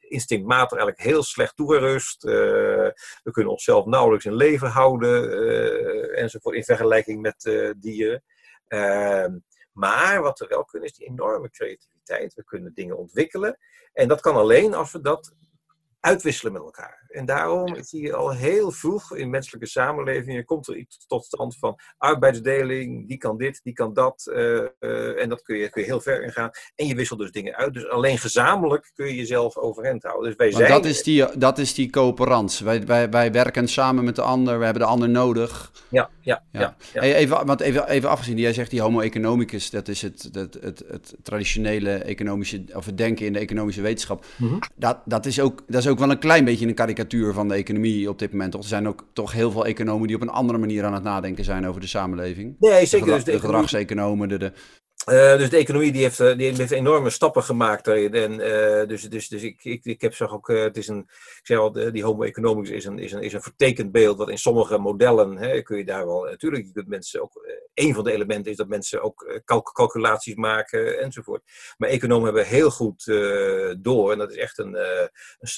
instinctmatig eigenlijk heel slecht toegerust. we kunnen onszelf nauwelijks in leven houden enzovoort in vergelijking met dieren. Ehm, maar wat we wel kunnen is die enorme creativiteit. We kunnen dingen ontwikkelen. En dat kan alleen als we dat uitwisselen met elkaar. En daarom zie je al heel vroeg in menselijke samenlevingen komt er iets tot stand van arbeidsdeling, die kan dit, die kan dat. Uh, uh, en dat kun je, kun je heel ver in gaan. En je wisselt dus dingen uit. Dus alleen gezamenlijk kun je jezelf overeind houden. Dus wij zijn... dat, is die, dat is die coöperantie. Wij, wij, wij werken samen met de ander, we hebben de ander nodig. Ja, ja, ja. ja, ja. Hey, even, want even, even afgezien, jij zegt die homo economicus, dat is het, het, het, het traditionele economische, of het denken in de economische wetenschap. Mm -hmm. dat, dat, is ook, dat is ook wel een klein beetje een karikatuur van de economie op dit moment. Toch? Er zijn ook toch heel veel economen die op een andere manier aan het nadenken zijn over de samenleving. Nee, zeker. De, dus de, de gedragseconomen, de, de, uh, dus de economie die heeft, die heeft enorme stappen gemaakt daarin. En, uh, dus dus, dus ik, ik, ik heb zeg ook, het is een, ik zeg al, die homo economics is een, is, een, is een vertekend beeld. Dat in sommige modellen hè, kun je daar wel, natuurlijk, kunt mensen ook, een van de elementen is dat mensen ook calc calculaties maken enzovoort. Maar economen hebben heel goed door, en dat is echt een, een,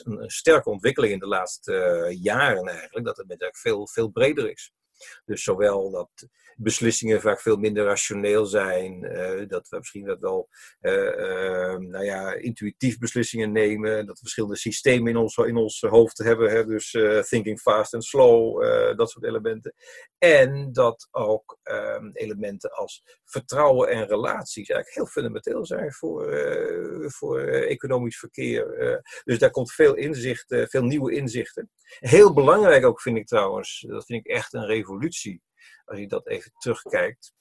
een, sterke ontwikkeling in de laatste jaren eigenlijk, dat het met veel, veel breder is. Dus zowel dat beslissingen vaak veel minder rationeel zijn, uh, dat we misschien dat wel uh, uh, nou ja, intuïtief beslissingen nemen, dat we verschillende systemen in ons, in ons hoofd hebben, hè, dus thinking fast and slow, dat soort elementen. En dat ook ehm, elementen als vertrouwen en relaties eigenlijk heel fundamenteel zijn voor, voor economisch verkeer. dus daar komt veel inzicht, veel nieuwe inzichten. Heel belangrijk ook vind ik trouwens, dat vind ik echt een revolutie als je dat even terugkijkt,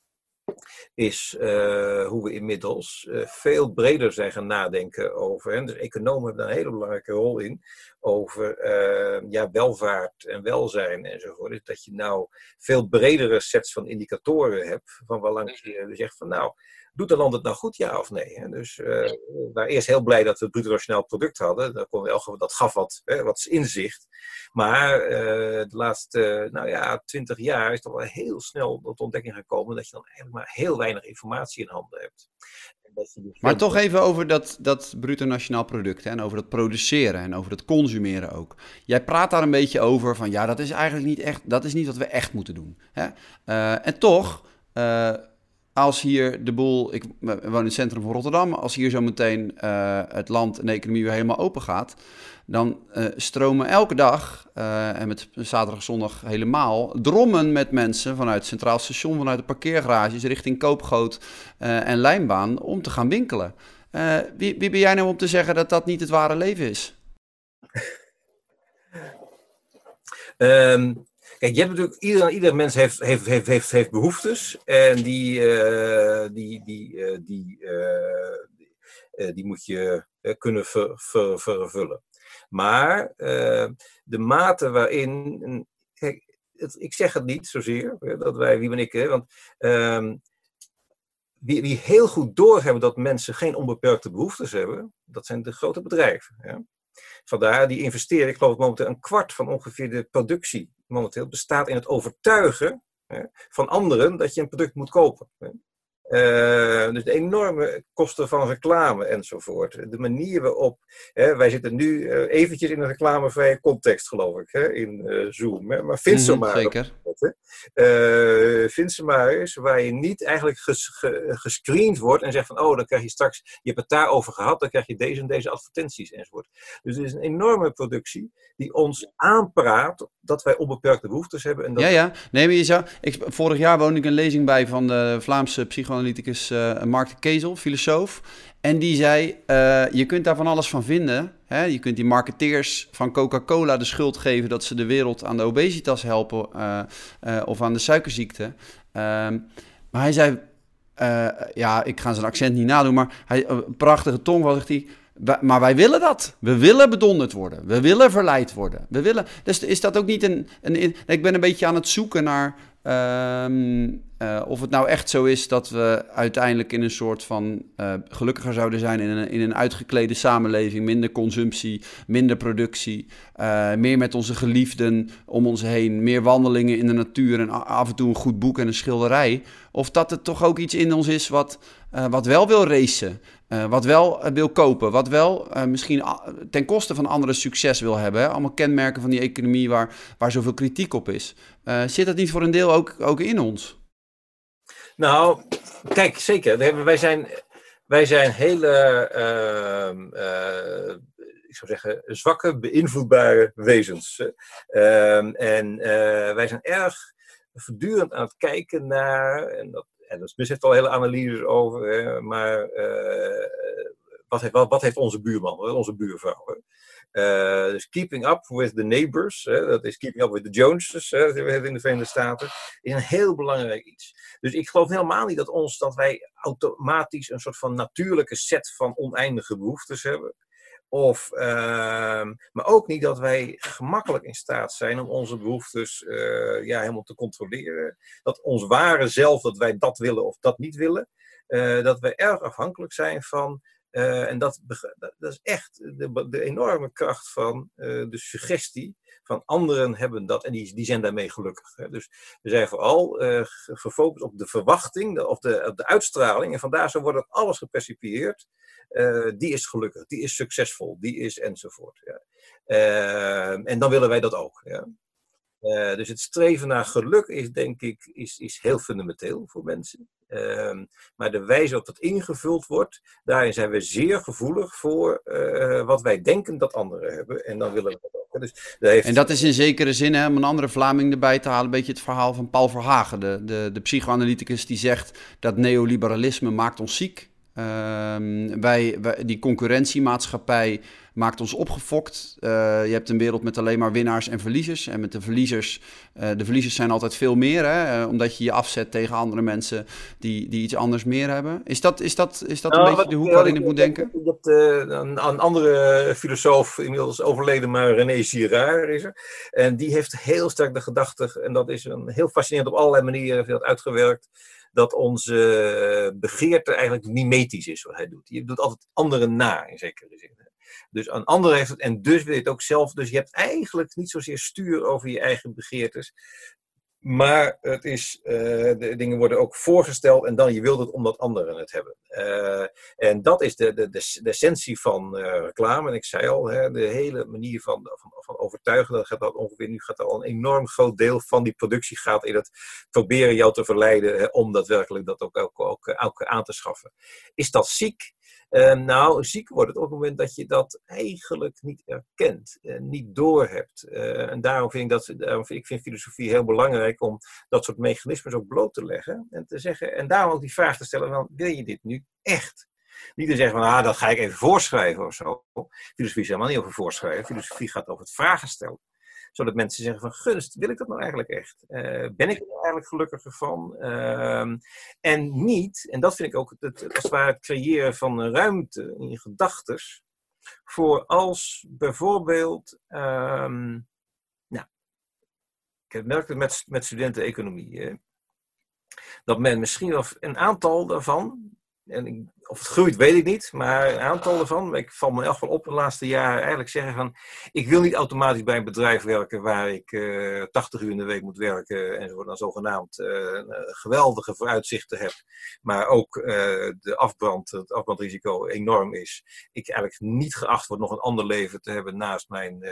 is uh, hoe we inmiddels uh, veel breder zijn gaan nadenken over. En dus economen hebben daar een hele belangrijke rol in. Over uh, ja, welvaart en welzijn enzovoort. Dus dat je nou veel bredere sets van indicatoren hebt. Van waarlangs je zegt van nou, doet een land het nou goed, ja of nee? Hè? Dus uh, we waren eerst heel blij dat we het bruto nationaal product hadden. Dat, kon wel, dat gaf wat, hè, wat inzicht. Maar uh, de laatste, nou ja, twintig jaar is toch wel heel snel tot ontdekking gekomen dat je dan eigenlijk maar heel weinig informatie in handen hebt. Dus maar toch even over dat, dat bruto nationaal product hè, en over dat produceren en over het consumeren ook. Jij praat daar een beetje over van ja, dat is eigenlijk niet echt, dat is niet wat we echt moeten doen. Hè? Uh, en toch, uh, als hier de boel, ik woon in het centrum van Rotterdam, als hier zo meteen uh, het land en de economie weer helemaal open gaat, dan uh, stromen elke dag, uh, en met zaterdag zondag helemaal, drommen met mensen vanuit het Centraal Station, vanuit de parkeergarages richting Koopgoot en Lijnbaan om te gaan winkelen. Wie, wie ben jij nou om te zeggen dat dat niet het ware leven is? um, Kijk, je hebt natuurlijk, ieder, ieder mens heeft, heeft, heeft, heeft, heeft behoeftes en die, uh, die, die, uh, die, uh, die moet je kunnen ver, ver, vervullen. Maar de mate waarin, ik zeg het niet zozeer, dat wij, wie ben ik, hè, want um, wie, wie heel goed doorhebben dat mensen geen onbeperkte behoeftes hebben, dat zijn de grote bedrijven. Vandaar, die investeren, ik geloof momenteel een kwart van ongeveer de productie momenteel bestaat in het overtuigen van anderen dat je een product moet kopen. Uh, dus de enorme kosten van reclame enzovoort. De manier waarop. Hè, wij zitten nu uh, eventjes in een reclamevrije context, geloof ik, hè, in uh, Zoom. Hè, maar vind ze mm, maar. Zeker. vind ze maar eens waar je niet eigenlijk ges, ge, gescreend wordt en zegt van: oh, dan krijg je straks. Je hebt het daarover gehad, dan krijg je deze en deze advertenties enzovoort. Dus het is een enorme productie die ons aanpraat dat wij onbeperkte behoeftes hebben. En dat... Ja, ja. Nee, maar je zou. Ik, vorig jaar woonde ik een lezing bij van de Vlaamse psycholoog psychoanalyticus uh, Mark Kezel, filosoof. En die zei, uh, je kunt daar van alles van vinden. Hè? Je kunt die marketeers van Coca-Cola de schuld geven dat ze de wereld aan de obesitas helpen uh, of aan de suikerziekte. Ehm, maar hij zei, ja, ik ga zijn accent niet nadoen, maar hij, prachtige tong, zegt hij... Maar wij willen dat. We willen bedonderd worden. We willen verleid worden. We willen. Dus is dat ook niet een. een ik ben een beetje aan het zoeken naar Um, uh, of het nou echt zo is dat we uiteindelijk in een soort van uh, gelukkiger zouden zijn in een, in een uitgeklede samenleving, minder consumptie, minder productie, uh, meer met onze geliefden om ons heen, meer wandelingen in de natuur en af en toe een goed boek en een schilderij. Of dat het toch ook iets in ons is wat, wat wel wil racen, wat wel wil kopen, wat wel misschien ten koste van anderen succes wil hebben. Hè? Allemaal kenmerken van die economie waar, waar zoveel kritiek op is. zit dat niet voor een deel ook, ook in ons? Nou, kijk, zeker. Wij zijn, wij zijn hele, uh, ik zou zeggen, zwakke, beïnvloedbare wezens. Uh, en wij zijn erg voortdurend aan het kijken naar, en dat, en dat heeft al hele analyses over, hè, maar uh, wat, heeft, wat, heeft onze buurman, onze buurvrouw? Uh, dus keeping up with the neighbors, dat is keeping up with the Joneses, hè, dat hebben in de Verenigde Staten, is een heel belangrijk iets. Dus ik geloof helemaal niet dat, ons, dat wij automatisch een soort van natuurlijke set van oneindige behoeftes hebben. Of, uh, maar ook niet dat wij gemakkelijk in staat zijn om onze behoeftes uh, ja, helemaal te controleren. Dat ons ware zelf, dat wij dat willen of dat niet willen. Uh, dat wij erg afhankelijk zijn van uh, en dat, dat, is echt de, de enorme kracht van de suggestie van anderen hebben dat en die, die zijn daarmee gelukkig. Hè. Dus we zijn vooral uh, gefocust op de verwachting de, of de, op de uitstraling en vandaar zo wordt alles gepercipieerd. die is gelukkig, die is succesvol, die is enzovoort. Ja. en dan willen wij dat ook. Ja. Dus het streven naar geluk is, denk ik, is, is heel fundamenteel voor mensen. Uh, maar de wijze waarop dat ingevuld wordt, daarin zijn we zeer gevoelig voor uh, wat wij denken dat anderen hebben. En dan willen we dat ook. Dus dat heeft... En dat is in zekere zin, hè, om een andere Vlaming erbij te halen, een beetje het verhaal van Paul Verhagen, de, de, de psychoanalyticus die zegt dat neoliberalisme maakt ons ziek. Ehm, wij, wij, die concurrentiemaatschappij maakt ons opgefokt. Uh, je hebt een wereld met alleen maar winnaars en verliezers. En met de verliezers, uh, de verliezers zijn altijd veel meer, hè? Uh, omdat je je afzet tegen andere mensen die, die iets anders meer hebben. Is dat, is dat, is dat nou, een beetje de hoek waarin ik moet denken? Dat, een, een, andere filosoof, inmiddels overleden, maar René Girard is er. En die heeft heel sterk de gedachte, en dat is een, heel fascinerend op allerlei manieren, heeft dat uitgewerkt dat onze begeerte eigenlijk mimetisch is wat hij doet. Je doet altijd anderen na, in zekere zin. Dus een ander heeft het, en dus wil je het ook zelf. Dus je hebt eigenlijk niet zozeer stuur over je eigen begeertes. Maar het is, uh, de dingen worden ook voorgesteld en dan je wilt het omdat anderen het hebben. Uh, en dat is de, de, de, essentie van uh, reclame. En ik zei al, hè, de hele manier van, van, van overtuigen, dat gaat dat ongeveer, nu gaat al een enorm groot deel van die productie gaat in het proberen jou te verleiden om daadwerkelijk dat ook, ook, ook aan te schaffen. Is dat ziek? Uh, nou, ziek wordt het op het moment dat je dat eigenlijk niet erkent en niet doorhebt. Uh, en daarom vind ik, dat, ik vind filosofie heel belangrijk om dat soort mechanismes ook bloot te leggen. En te zeggen, en daarom ook die vraag te stellen: wil je dit nu echt? Niet te zeggen van, ah, dat ga ik even voorschrijven of zo. Filosofie is helemaal niet over voorschrijven. Filosofie gaat over het vragen stellen zodat mensen zeggen van gunst, wil ik dat nou eigenlijk echt? Uh, ben ik er nou eigenlijk gelukkiger van? Uh, en niet, en dat vind ik ook het, als ware het creëren van ruimte in gedachten, voor als bijvoorbeeld, um, nou, ik merk het met, met studenten economie, hè, dat men misschien wel een aantal daarvan, en of het groeit, weet ik niet, maar een aantal ervan, ik val me echt wel op de laatste jaren eigenlijk zeggen van, ik wil niet automatisch bij een bedrijf werken waar ik uh, eh, 80 uur in de week moet werken en dan zogenaamd uh, geweldige vooruitzichten heb, maar ook uh, de afbrand, het afbrandrisico enorm is. Ik eigenlijk niet geacht word nog een ander leven te hebben naast mijn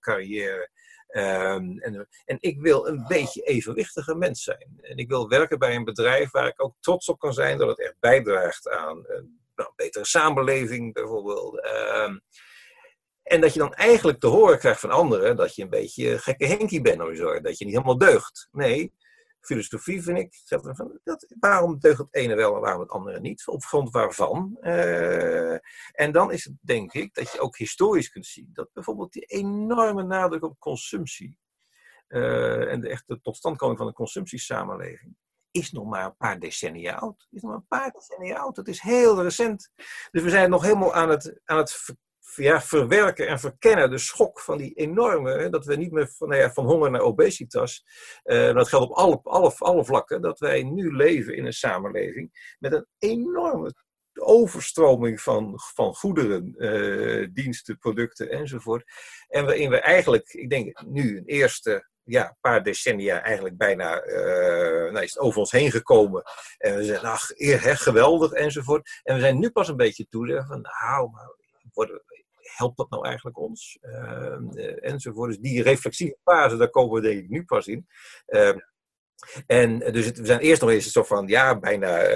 carrière. Um, en, en, ik wil een beetje evenwichtige mens zijn. En ik wil werken bij een bedrijf waar ik ook trots op kan zijn dat het echt bijdraagt aan een, nou, betere samenleving bijvoorbeeld. Um, en dat je dan eigenlijk te horen krijgt van anderen dat je een beetje gekke henkie bent of zo. Dat je niet helemaal deugt. Nee, filosofie vind ik, dat, waarom deugt het ene wel en waarom het andere niet? Op grond waarvan? Uh, en dan is het denk ik dat je ook historisch kunt zien dat bijvoorbeeld die enorme nadruk op consumptie uh, en de echte totstandkoming van de consumptiesamenleving is nog maar een paar decennia oud. Is nog maar een paar decennia oud. Het is heel recent. Dus we zijn nog helemaal aan het, aan het ja, verwerken en verkennen de schok van die enorme, dat we niet meer van, nou ja, van honger naar obesitas, uh, dat geldt op alle, alle, alle vlakken, dat wij nu leven in een samenleving met een enorme overstroming van, van goederen, uh, diensten, producten enzovoort. En waarin we eigenlijk, ik denk nu een eerste ja, paar decennia eigenlijk bijna uh, nou is het over ons heen gekomen. En we zeggen, ach, eer, geweldig enzovoort. En we zijn nu pas een beetje toe van, nou, worden, helpt dat nou eigenlijk ons? Uh, enzovoort. Dus die reflexieve fase, daar komen we denk ik nu pas in. Uh, en dus het, we zijn eerst nog eens zo van, ja, bijna uh,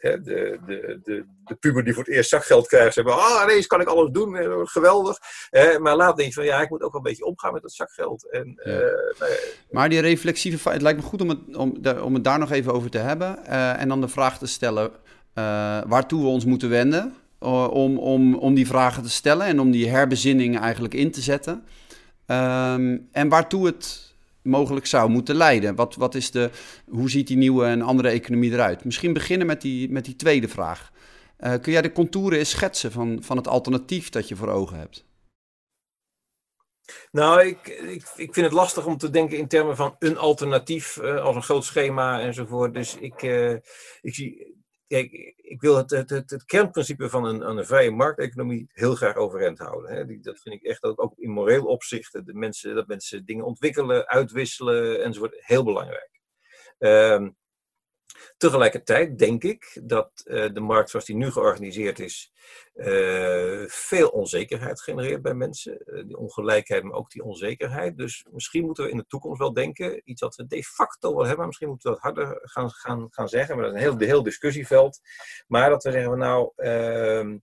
de, de, de, de puber die voor het eerst zakgeld krijgt. Zeggen, ah, ineens kan ik alles doen, eh, geweldig. Uh, maar laat denk je van, ja, ik moet ook wel een beetje omgaan met dat zakgeld. En, ja. nou maar die reflexieve, het lijkt me goed om het, om, om het daar nog even over te hebben. en dan de vraag te stellen, waartoe we ons moeten wenden. Eh, om, om, om die vragen te stellen en om die herbezinning eigenlijk in te zetten. Um, en waartoe het mogelijk zou moeten leiden. Wat, wat is de, hoe ziet die nieuwe en andere economie eruit? Misschien beginnen met die, met die tweede vraag. Uh, kun jij de contouren eens schetsen van, van het alternatief dat je voor ogen hebt? Nou, ik, ik, ik vind het lastig om te denken in termen van een alternatief uh, als een groot schema enzovoort. Dus ik, ik zie kijk, ik wil het, het, het, kernprincipe van een, een vrije markteconomie heel graag overeind houden. Hè. Dat vind ik echt ook, ook in moreel opzicht. De mensen, dat mensen dingen ontwikkelen, uitwisselen enzovoort, heel belangrijk. Um, Tegelijkertijd denk ik dat uh, de markt zoals die nu georganiseerd is, uh, veel onzekerheid genereert bij mensen. Uh, die ongelijkheid, maar ook die onzekerheid. Dus misschien moeten we in de toekomst wel denken, iets wat we de facto wel hebben, misschien moeten we dat harder gaan, gaan, gaan zeggen, maar dat is een heel, heel discussieveld. Maar dat we zeggen, nou, ehm,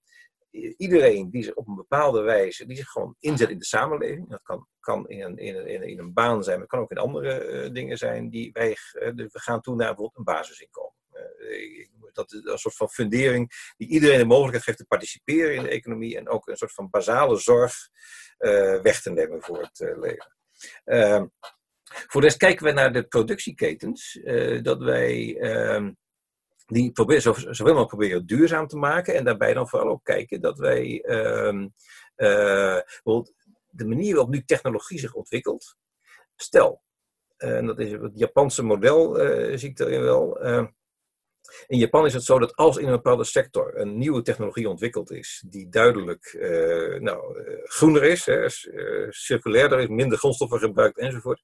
iedereen die zich op een bepaalde wijze, die zich gewoon inzet in de samenleving, dat kan, kan in, een, in, in een baan zijn, maar kan ook in andere uh, dingen zijn, die wij, uh, we gaan toe naar bijvoorbeeld een basisinkomen. Uh, dat is een soort van fundering die iedereen de mogelijkheid geeft te participeren in de economie en ook een soort van basale zorg weg te nemen voor het leven. Ehm, voor de rest kijken we naar de productieketens, dat wij ehm, die proberen, zo, zoveel mogelijk proberen duurzaam te maken. En daarbij dan vooral ook kijken dat wij uh, uh, de manier waarop nu technologie zich ontwikkelt. Stel, En dat is het Japanse model, zie ik erin wel. In Japan is het zo dat als in een bepaalde sector een nieuwe technologie ontwikkeld is, die duidelijk nou, groener is, hè, circulairder is, minder grondstoffen gebruikt enzovoort,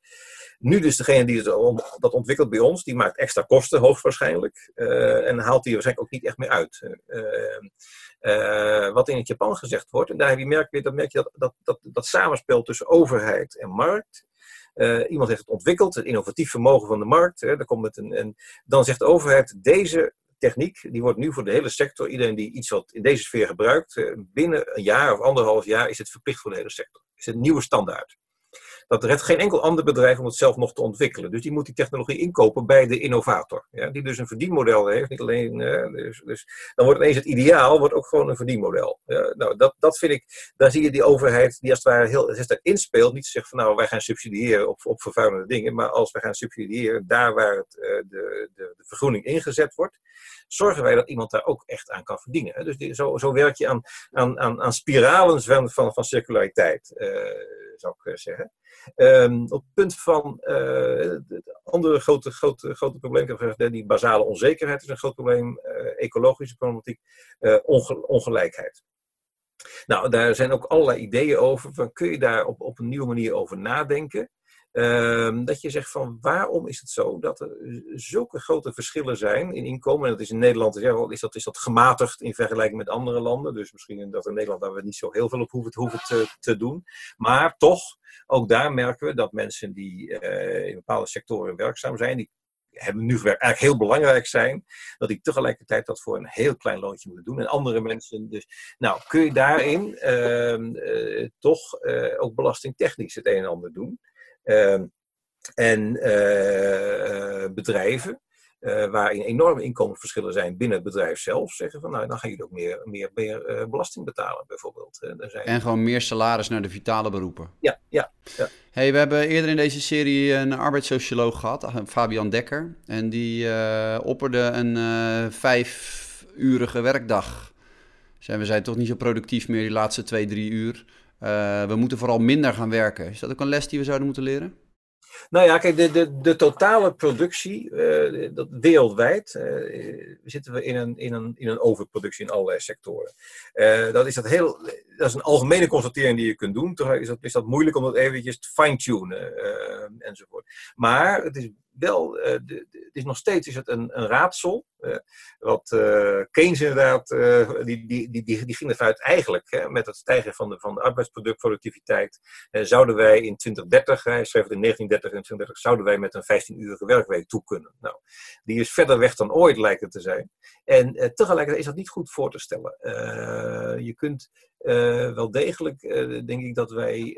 nu dus degene die dat ontwikkelt bij ons, die maakt extra kosten, hoogstwaarschijnlijk. Uh, en haalt die waarschijnlijk ook niet echt meer uit. Uh, wat in het Japan gezegd wordt, en daar merk je, dan merk je dat, dat, dat, dat samenspel tussen overheid en markt. iemand heeft het ontwikkeld, het innovatief vermogen van de markt. Hè, komt met een, en dan zegt de overheid, deze techniek, die wordt nu voor de hele sector, iedereen die iets wat in deze sfeer gebruikt, binnen een jaar of anderhalf jaar is het verplicht voor de hele sector. Is het een nieuwe standaard. Dat redt geen enkel ander bedrijf om het zelf nog te ontwikkelen. Dus die moet die technologie inkopen bij de innovator. Ja, die dus een verdienmodel heeft. Niet alleen, uh, dus, dus, dan wordt ineens het ideaal wordt ook gewoon een verdienmodel. Nou, dat, dat vind ik, daar zie je die overheid die als het ware heel, het inspeelt. Niet te zeggen van nou wij gaan subsidiëren op, op vervuilende dingen. Maar als wij gaan subsidiëren daar waar het, uh, de, de, de vergroening ingezet wordt zorgen wij dat iemand daar ook echt aan kan verdienen. Dus die, zo, zo werk je aan, aan, aan, aan spiralen van, van, van circulariteit, uh, zou ik zeggen. Um, op het punt van uh, het andere grote, grote, grote probleem, die basale onzekerheid is een groot probleem, uh, ecologische problematiek, onge ongelijkheid. Nou, daar zijn ook allerlei ideeën over. Van, kun je daar op, op een nieuwe manier over nadenken? Ehm, dat je zegt van waarom is het zo dat er zulke grote verschillen zijn in inkomen. En dat is in Nederland is, dat, is dat gematigd in vergelijking met andere landen. Dus misschien dat in Nederland daar we niet zo heel veel op hoeven, hoeven te, doen. Maar toch, ook daar merken we dat mensen die uh, in bepaalde sectoren werkzaam zijn, die nu eigenlijk heel belangrijk zijn, dat die tegelijkertijd dat voor een heel klein loontje moeten doen. En andere mensen dus. Nou, kun je daarin uh, toch uh, ook belastingtechnisch het een en ander doen? Ehm, en eh, eh, bedrijven, uh, waarin enorme inkomensverschillen zijn binnen het bedrijf zelf, zeggen van nou, dan gaan jullie ook meer, meer, meer belasting betalen, bijvoorbeeld. zijn... En gewoon meer salaris naar de vitale beroepen. Ja, ja. ja. Hey, we hebben eerder in deze serie een arbeidssocioloog gehad, Fabian Dekker. En die opperde een vijfurige werkdag. Zijn we zijn toch niet zo productief meer die laatste twee, drie uur. Uh, we moeten vooral minder gaan werken. Is dat ook een les die we zouden moeten leren? Nou ja, kijk, de, de, de totale productie, uh, dat wereldwijd, uh, zitten we in een, in, een, in een overproductie in allerlei sectoren. dat, is dat, heel, dat is een algemene constatering die je kunt doen. Toch is dat, is dat moeilijk om dat eventjes te fine-tunen enzovoort. Maar het is wel, het is nog steeds is het een, een raadsel. Uh, wat uh, Keynes inderdaad, die, die, die, die, die ging ervan uit eigenlijk met het stijgen van de, van de arbeidsproductproductiviteit, zouden wij in 2030, hij schreef in 1930 en 2030, zouden wij met een 15-urige werkweek toe kunnen. Nou, die is verder weg dan ooit lijkt het te zijn. En tegelijkertijd is dat niet goed voor te stellen. je kunt wel degelijk denk ik dat wij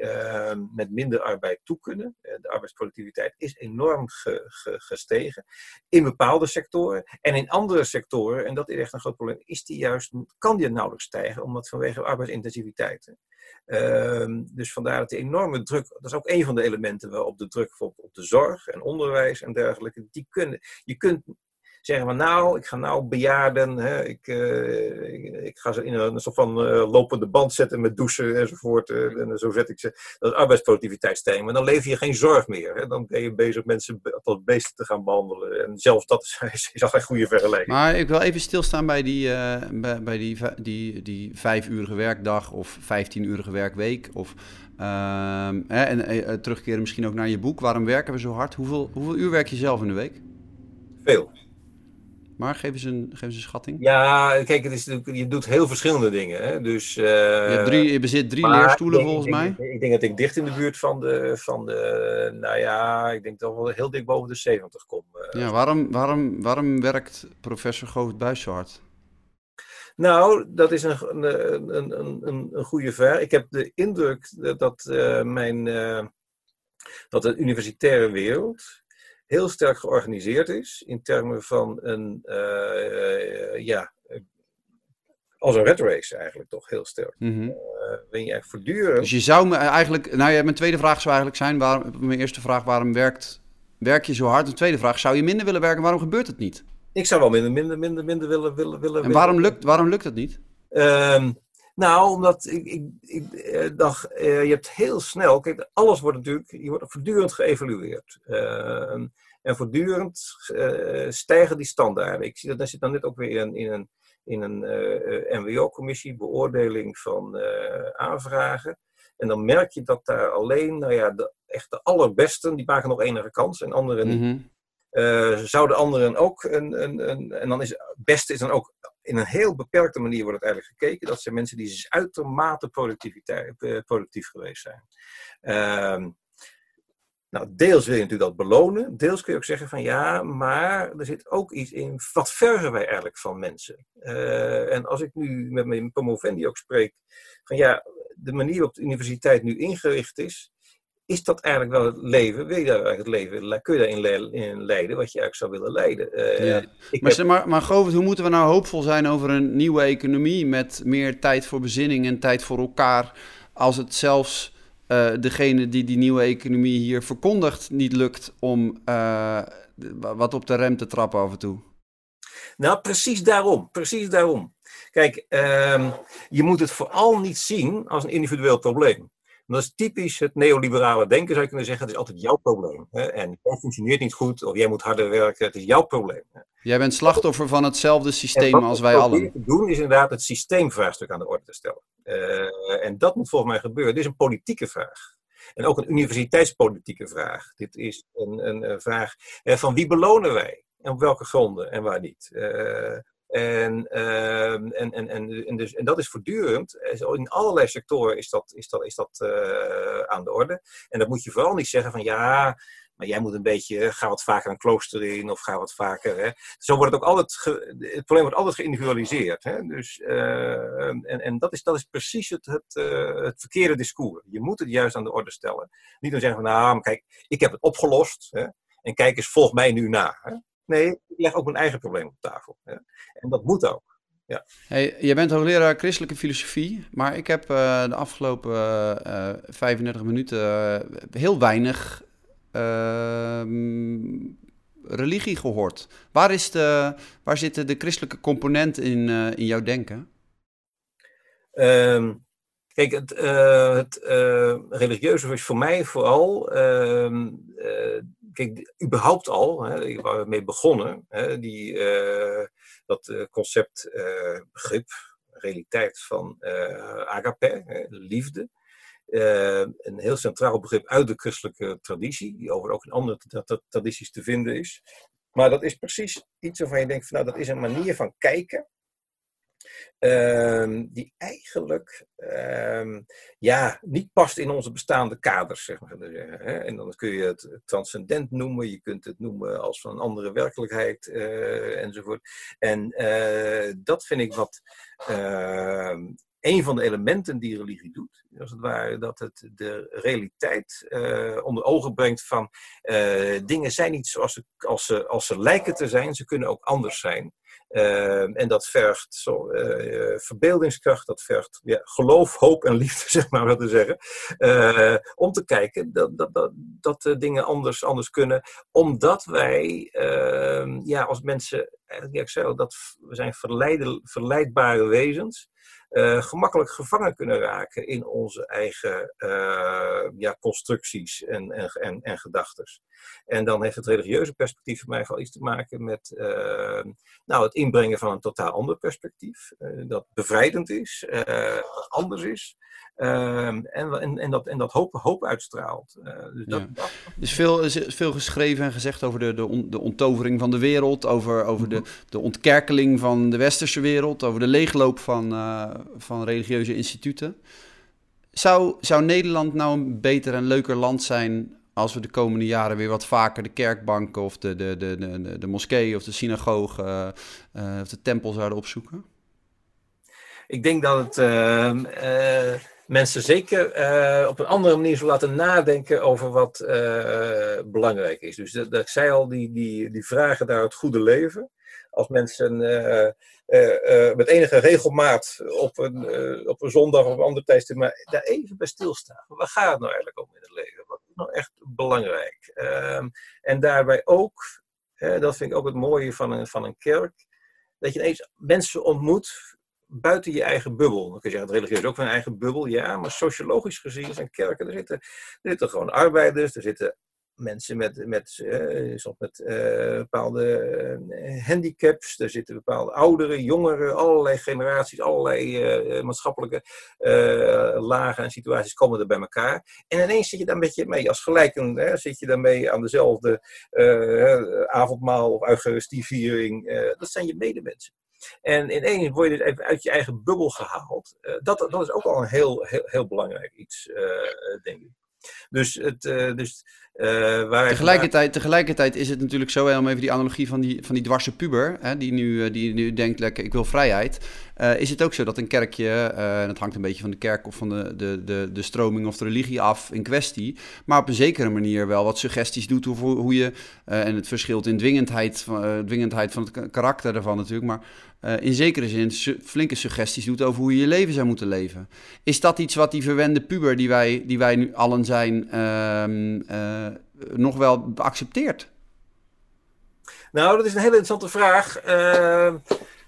met minder arbeid toe kunnen. de arbeidsproductiviteit is enorm ge, ge, gestegen in bepaalde sectoren. En in andere sectoren, en dat is echt een groot probleem, is die juist, kan die nauwelijks stijgen, omdat vanwege arbeidsintensiviteit. Ehm, dus vandaar dat de enorme druk, dat is ook een van de elementen waarop de druk op, op de zorg en onderwijs en dergelijke, die kunnen, je kunt zeggen van nou, ik ga nou bejaarden, hè, ik, uh, ik, ik, ga ze in een, soort van uh, lopende band zetten met douchen enzovoort. Uh, en zo zet ik ze. Dat is arbeidsproductiviteit stijgen. Maar dan lever je geen zorg meer. Hè. Dan ben je bezig mensen tot beesten te gaan behandelen. En zelfs dat is, is al geen goede vergelijking. Maar ik wil even stilstaan bij die, bij, bij, die, die, die vijf-urige werkdag of vijftien-urige werkweek. Of, ehm, hè, en terugkeren misschien ook naar je boek. Waarom werken we zo hard? Hoeveel, hoeveel uur werk je zelf in de week? Veel. Maar geef eens een, geef eens een schatting. Ja, kijk, het is, je doet heel verschillende dingen. Hè? Dus, uh, je, drie, je bezit drie leerstoelen volgens ik mij. Ik, ik, denk dat ik dicht in de buurt van de, van de nou ja, ik denk toch wel heel dik boven de 70 kom. Uh, ja, waarom, waarom, waarom werkt professor Govert Buis zo hard? Nou, dat is een, een, een, een, een goede vraag. Ik heb de indruk dat, uh, mijn, dat de universitaire wereld heel sterk georganiseerd is in termen van een, uh, ja, als een red race eigenlijk toch heel sterk. Mm -hmm. uh, je echt voortdurend... Dus je zou me eigenlijk, nou ja, mijn tweede vraag zou eigenlijk zijn, waarom, mijn eerste vraag, waarom werkt, werk je zo hard? De tweede vraag, zou je minder willen werken, waarom gebeurt het niet? Ik zou wel minder, minder, minder, minder willen, willen, willen. En waarom lukt, waarom lukt het niet? Um, Nou, omdat ik, ik, ik eh, dacht, eh, je hebt heel snel, kijk, alles wordt natuurlijk, je wordt voortdurend geëvalueerd. Uh, en voortdurend stijgen die standaarden. Ik zie dat, daar zit dan net ook weer in, in een, in een MWO-commissie, beoordeling van aanvragen. En dan merk je dat daar alleen, nou ja, de, echt de allerbesten, die maken nog enige kans en anderen niet. Mm zouden anderen ook een, een, een, en dan is het beste is dan ook in een heel beperkte manier wordt het eigenlijk gekeken. Dat zijn mensen die uitermate eh, productief geweest zijn. Uh, nou, deels wil je natuurlijk dat belonen. Deels kun je ook zeggen van ja, maar er zit ook iets in. Wat vergen wij eigenlijk van mensen? Uh, en als ik nu met mijn promovendi ook spreek. Van ja, de manier waarop de universiteit nu ingericht is is dat eigenlijk wel het leven? Wil je daar eigenlijk het leven, kun je daarin in leiden wat je eigenlijk zou willen leiden? Uh, ja. maar, heb... maar, maar Govert, hoe moeten we nou hoopvol zijn over een nieuwe economie met meer tijd voor bezinning en tijd voor elkaar, als het zelfs uh, degene die die nieuwe economie hier verkondigt niet lukt om uh, wat op de rem te trappen af en toe? Nou, precies daarom. Precies daarom. Kijk, uh, je moet het vooral niet zien als een individueel probleem dat is typisch het neoliberale denken, zou je kunnen zeggen. Het is altijd jouw probleem. Hè? En jij functioneert niet goed, of jij moet harder werken. Het is jouw probleem. Hè? Jij bent slachtoffer van hetzelfde systeem als wij allen. Wat we doen is inderdaad het systeemvraagstuk aan de orde te stellen. Uh, en dat moet volgens mij gebeuren. Dit is een politieke vraag. En ook een universiteitspolitieke vraag. Dit is een, een, een vraag van wie belonen wij? En op welke gronden en waar niet? Uh, en, ehm, en, en, en, en, dus, en dat is voortdurend. Eh, in allerlei sectoren is dat, is dat, is dat uh, aan de orde. En dat moet je vooral niet zeggen van ja, maar jij moet een beetje, ga wat vaker een klooster in of ga wat vaker. Hè. Zo wordt het ook altijd, het probleem wordt altijd geïndividualiseerd. Hè. Dus, en en dat, is, dat is precies het, het, het verkeerde discours. Je moet het juist aan de orde stellen. Niet dan zeggen van nou, kijk, ik heb het opgelost. Hè, en kijk eens, volg mij nu na. Hè. Nee, ik leg ook mijn eigen probleem op tafel. En dat moet ook. Ja. Hey, jij bent hoogleraar christelijke filosofie, maar ik heb uh, de afgelopen uh, eh, 35 minuten uh, heel weinig ehm, religie gehoord. Waar, is de, waar zit de christelijke component in, in jouw denken? Um, kijk, het, het religieuze is voor mij vooral ehm, kijk, überhaupt al, hè, waar we mee begonnen, hè, die, uh, dat uh, concept, uh, begrip, realiteit van agape, liefde. een heel centraal begrip uit de christelijke traditie, die over ook in andere tradities te vinden is. Maar dat is precies iets waarvan je denkt, van, nou, dat is een manier van kijken Ehm, die eigenlijk ehm, ja, niet past in onze bestaande kaders, zeg maar. Hè? En dan kun je het transcendent noemen, je kunt het noemen als van een andere werkelijkheid uh, enzovoort. En uh, dat vind ik wat uh, een van de elementen die religie doet, als het ware, dat het de realiteit onder ogen brengt van dingen zijn niet zoals ze, als, ze, als ze lijken te zijn, ze kunnen ook anders zijn. Ehm, en dat vergt zo, uh, verbeeldingskracht, dat vergt ja, geloof, hoop en liefde, zeg maar zeggen. Uh, om te kijken dat, dat, dat, dat dingen anders, anders kunnen. Omdat wij ehm, ja, als mensen, eigenlijk ik zei dat we zijn verleidbare wezens. Uh, gemakkelijk gevangen kunnen raken in onze eigen uh, ja, constructies en, en, en, en gedachten. En dan heeft het religieuze perspectief voor mij wel iets te maken met uh, nou, het inbrengen van een totaal ander perspectief. dat bevrijdend is, anders is. Ehm, en, en, en, dat, en dat hoop, hoop uitstraalt. dus dat, ja. Er is veel, is veel geschreven en gezegd over de, de, on, de onttovering van de wereld, over, over de, de ontkerkeling van de westerse wereld, over de leegloop van, van religieuze instituten. Zou, zou Nederland nou een beter en leuker land zijn als we de komende jaren weer wat vaker de kerkbanken of de, de, de, de, de moskee of de synagoge uh, of de tempel zouden opzoeken? Ik denk dat het uh, mensen zeker op een andere manier zullen laten nadenken over wat belangrijk is. Dus dat, ik zei al, die, die, die vragen naar het goede leven. Als mensen uh, met enige regelmaat op een, op een zondag of een ander tijdstip, maar daar even bij stilstaan. Waar gaat het nou eigenlijk om in het leven? Wat is nou echt belangrijk? Ehm, en daarbij ook, dat vind ik ook het mooie van een, van een kerk, dat je ineens mensen ontmoet buiten je eigen bubbel. Dan kun je zeggen, het religieus ook van een eigen bubbel, ja, maar sociologisch gezien zijn kerken, er zitten, er zitten gewoon arbeiders, er zitten mensen met, met, uh, bepaalde uh, handicaps, er zitten bepaalde ouderen, jongeren, allerlei generaties, allerlei maatschappelijke lagen en situaties komen er bij elkaar. En ineens zit je daar een beetje mee, als gelijken, zit je daarmee aan dezelfde avondmaal of eucharistieviering. dat zijn je medemensen. En ineens word je dus even uit je eigen bubbel gehaald. dat, dat is ook al een heel, heel, heel belangrijk iets, denk ik. Dus, het, dus waar tegelijkertijd, tegelijkertijd is het natuurlijk zo, even die analogie van die, van die dwarse puber, hè, die, nu, eh, die nu denkt, lekker, ik wil vrijheid. Uh, is het ook zo dat een kerkje, uh, en dat hangt een beetje van de kerk of van de, de, de, de stroming of de religie af in kwestie, maar op een zekere manier wel wat suggesties doet over hoe je, en het verschilt in dwingendheid, dwingendheid van het karakter ervan natuurlijk, maar in zekere zin su flinke suggesties doet over hoe je je leven zou moeten leven. Is dat iets wat die verwende puber die wij, die wij nu allen zijn, ehm, nog wel accepteert? Nou, dat is een hele interessante vraag. Uh...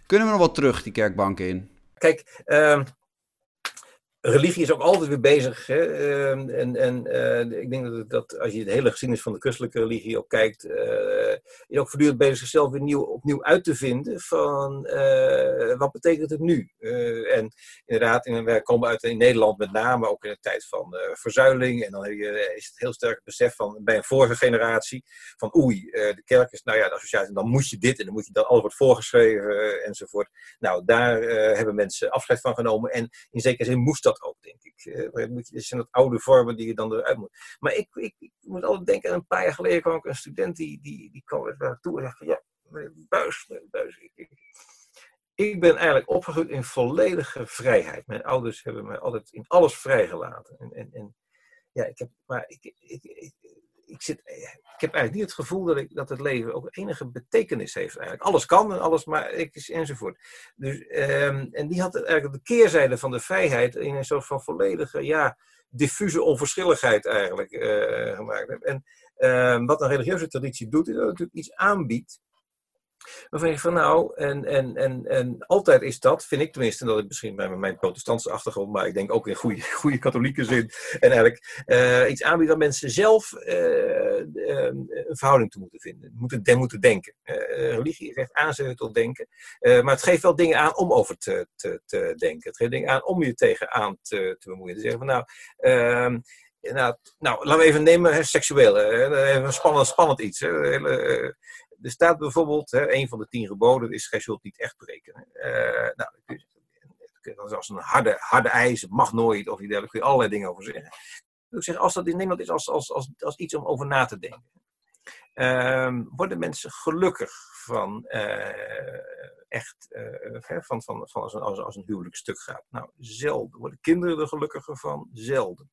Kunnen we nog wat terug die kerkbanken in? Kijk, uh, religie is ook altijd weer bezig. Hè? Ehm, en en uh, ik denk dat, dat, als je de hele geschiedenis van de christelijke religie ook kijkt, uh, ook voortdurend bezig zichzelf weer nieuw, opnieuw uit te vinden van uh, wat betekent het nu? en inderdaad, in, wij komen uit in Nederland met name ook in de tijd van verzuiling. En dan je, is het heel sterk besef van bij een vorige generatie van oei, de kerk is, nou ja, de associatie, dan moet je dit en dan moet je dat alles wordt voorgeschreven enzovoort. Nou, daar hebben mensen afscheid van genomen en in zekere zin moest dat ook, denk ik. Moet je, zijn dat oude vormen die je dan eruit moet. Maar ik, ik, ik moet altijd denken, een paar jaar geleden kwam ook een student die, die, die kwam naar toe en zei van, ja, Buis, Buis, ik, ik, ik ben eigenlijk opgegroeid in volledige vrijheid. Mijn ouders hebben mij altijd in alles vrijgelaten. En, en, en ja, ik heb, maar ik, ik, ik, ik, zit, ik heb eigenlijk niet het gevoel dat, ik, dat het leven ook enige betekenis heeft. Eigenlijk. Alles kan en alles, maar ik, enzovoort. Dus, um, en die had eigenlijk de keerzijde van de vrijheid in een soort van volledige, ja, diffuse onverschilligheid eigenlijk uh, gemaakt. En um, wat een religieuze traditie doet, is dat het natuurlijk iets aanbiedt Waarvan je van nou, en, en, en, en altijd is dat, vind ik tenminste, dat ik misschien bij mijn protestantse achtergrond, maar ik denk ook in goede, goede katholieke zin, en eigenlijk uh, iets aanbiedt waar mensen zelf uh, een verhouding toe moeten vinden, moeten, de, moeten denken. Uh, religie echt aanzetten tot denken, maar het geeft wel dingen aan om over te, te, te denken. Het geeft dingen aan om je tegenaan te, te bemoeien. Te zeggen van nou, nou, nou, laten we even nemen hè, seksueel. Hè, even spannend, spannend iets. Hè, hele, er staat bijvoorbeeld, hè, een van de tien geboden is, gij zult niet echt breken. Uh, nou, dat is als een harde, harde eis, mag nooit, of daar kun je allerlei dingen over zeggen. Ik zeg, als dat in Nederland is als, als, als, als iets om over na te denken. Uh, worden mensen gelukkig van uh, echt, uh, van, van, van als, een, als, als een huwelijk stuk gaat? Nou, zelden. Worden kinderen er gelukkiger van? Zelden.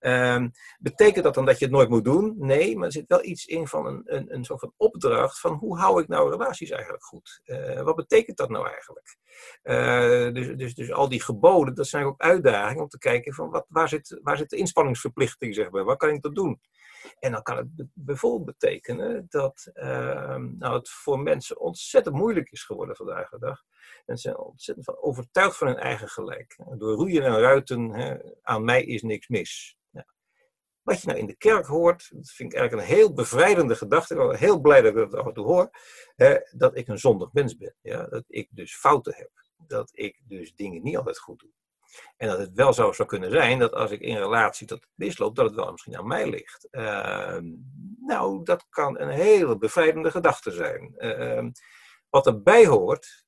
Um, betekent dat dan dat je het nooit moet doen? Nee, maar er zit wel iets in van een, een, een soort van opdracht van hoe hou ik nou relaties eigenlijk goed? Uh, wat betekent dat nou eigenlijk? Dus, dus, dus al die geboden, dat zijn ook uitdagingen om te kijken van wat, waar, zit, waar zit de inspanningsverplichting, zeg maar, wat kan ik dat doen? En dan kan het bijvoorbeeld betekenen dat uh, nou, het voor mensen ontzettend moeilijk is geworden vandaag de dag. Mensen zijn ontzettend van overtuigd van hun eigen gelijk. Door roeien en ruiten, hè, aan mij is niks mis. Wat je nou in de kerk hoort, dat vind ik eigenlijk een heel bevrijdende gedachte. Ik ben heel blij dat ik dat af en toe hoor. Hè, dat ik een zondig mens ben. Ja? Dat ik dus fouten heb. Dat ik dus dingen niet altijd goed doe. En dat het wel zo zou kunnen zijn dat als ik in relatie tot het misloop, dat het wel misschien aan mij ligt. Uh, nou, dat kan een hele bevrijdende gedachte zijn. Uh, wat erbij hoort,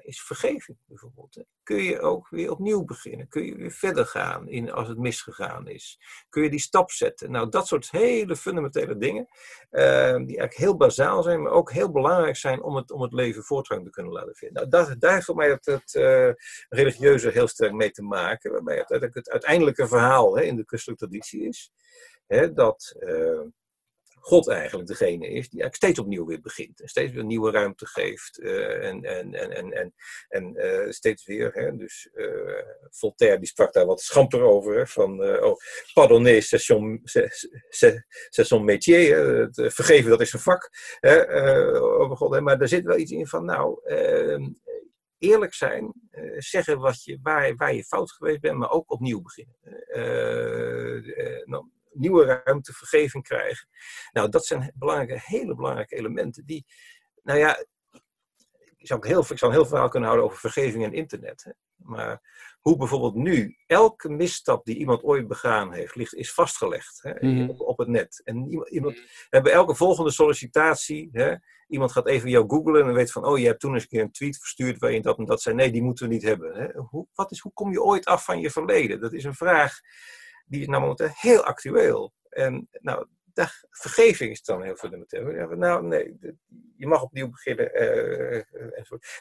is vergeving bijvoorbeeld. Kun je ook weer opnieuw beginnen? Kun je weer verder gaan in, als het misgegaan is? Kun je die stap zetten? Nou, dat soort hele fundamentele dingen, uh, die eigenlijk heel bazaal zijn, maar ook heel belangrijk zijn om het, om het leven voortgang te kunnen laten vinden. Nou, dat, daar heeft voor mij het, het uh, religieuze heel sterk mee te maken, waarbij het, het uiteindelijke verhaal hè, in de christelijke traditie is. Hè, dat uh, God eigenlijk degene is die eigenlijk steeds opnieuw weer begint. En steeds weer nieuwe ruimte geeft. Uh, en en, en, en, en, en uh, steeds weer. Hè, dus uh, Voltaire die sprak daar wat schamper over. Van, oh, pardonner, c'est son, métier. Het vergeven, dat is een vak. Hè, over God. Hè, maar er zit wel iets in van, nou, ehm, eerlijk zijn, zeggen wat je, waar, waar je fout geweest bent, maar ook opnieuw beginnen. Nou, nieuwe ruimte, vergeving krijgen. Nou, dat zijn belangrijke, hele belangrijke elementen die, nou ja, ik zou, heel, ik zou een heel verhaal kunnen houden over vergeving en internet. Hè. Maar hoe bijvoorbeeld nu elke misstap die iemand ooit begaan heeft, ligt, is vastgelegd hè, mhm. op, op, het net. En iemand, iemand, mhm. bij elke volgende sollicitatie, hè, iemand gaat even jou googlen en weet van, oh, je hebt toen eens een keer een tweet verstuurd waarin dat en dat zei. Nee, die moeten we niet hebben. Hè. Hoe, wat is, hoe kom je ooit af van je verleden? Dat is een vraag die is nou heel actueel. En nou, vergeving is dan heel fundamenteel. Nou, nee, je mag opnieuw beginnen. Uh,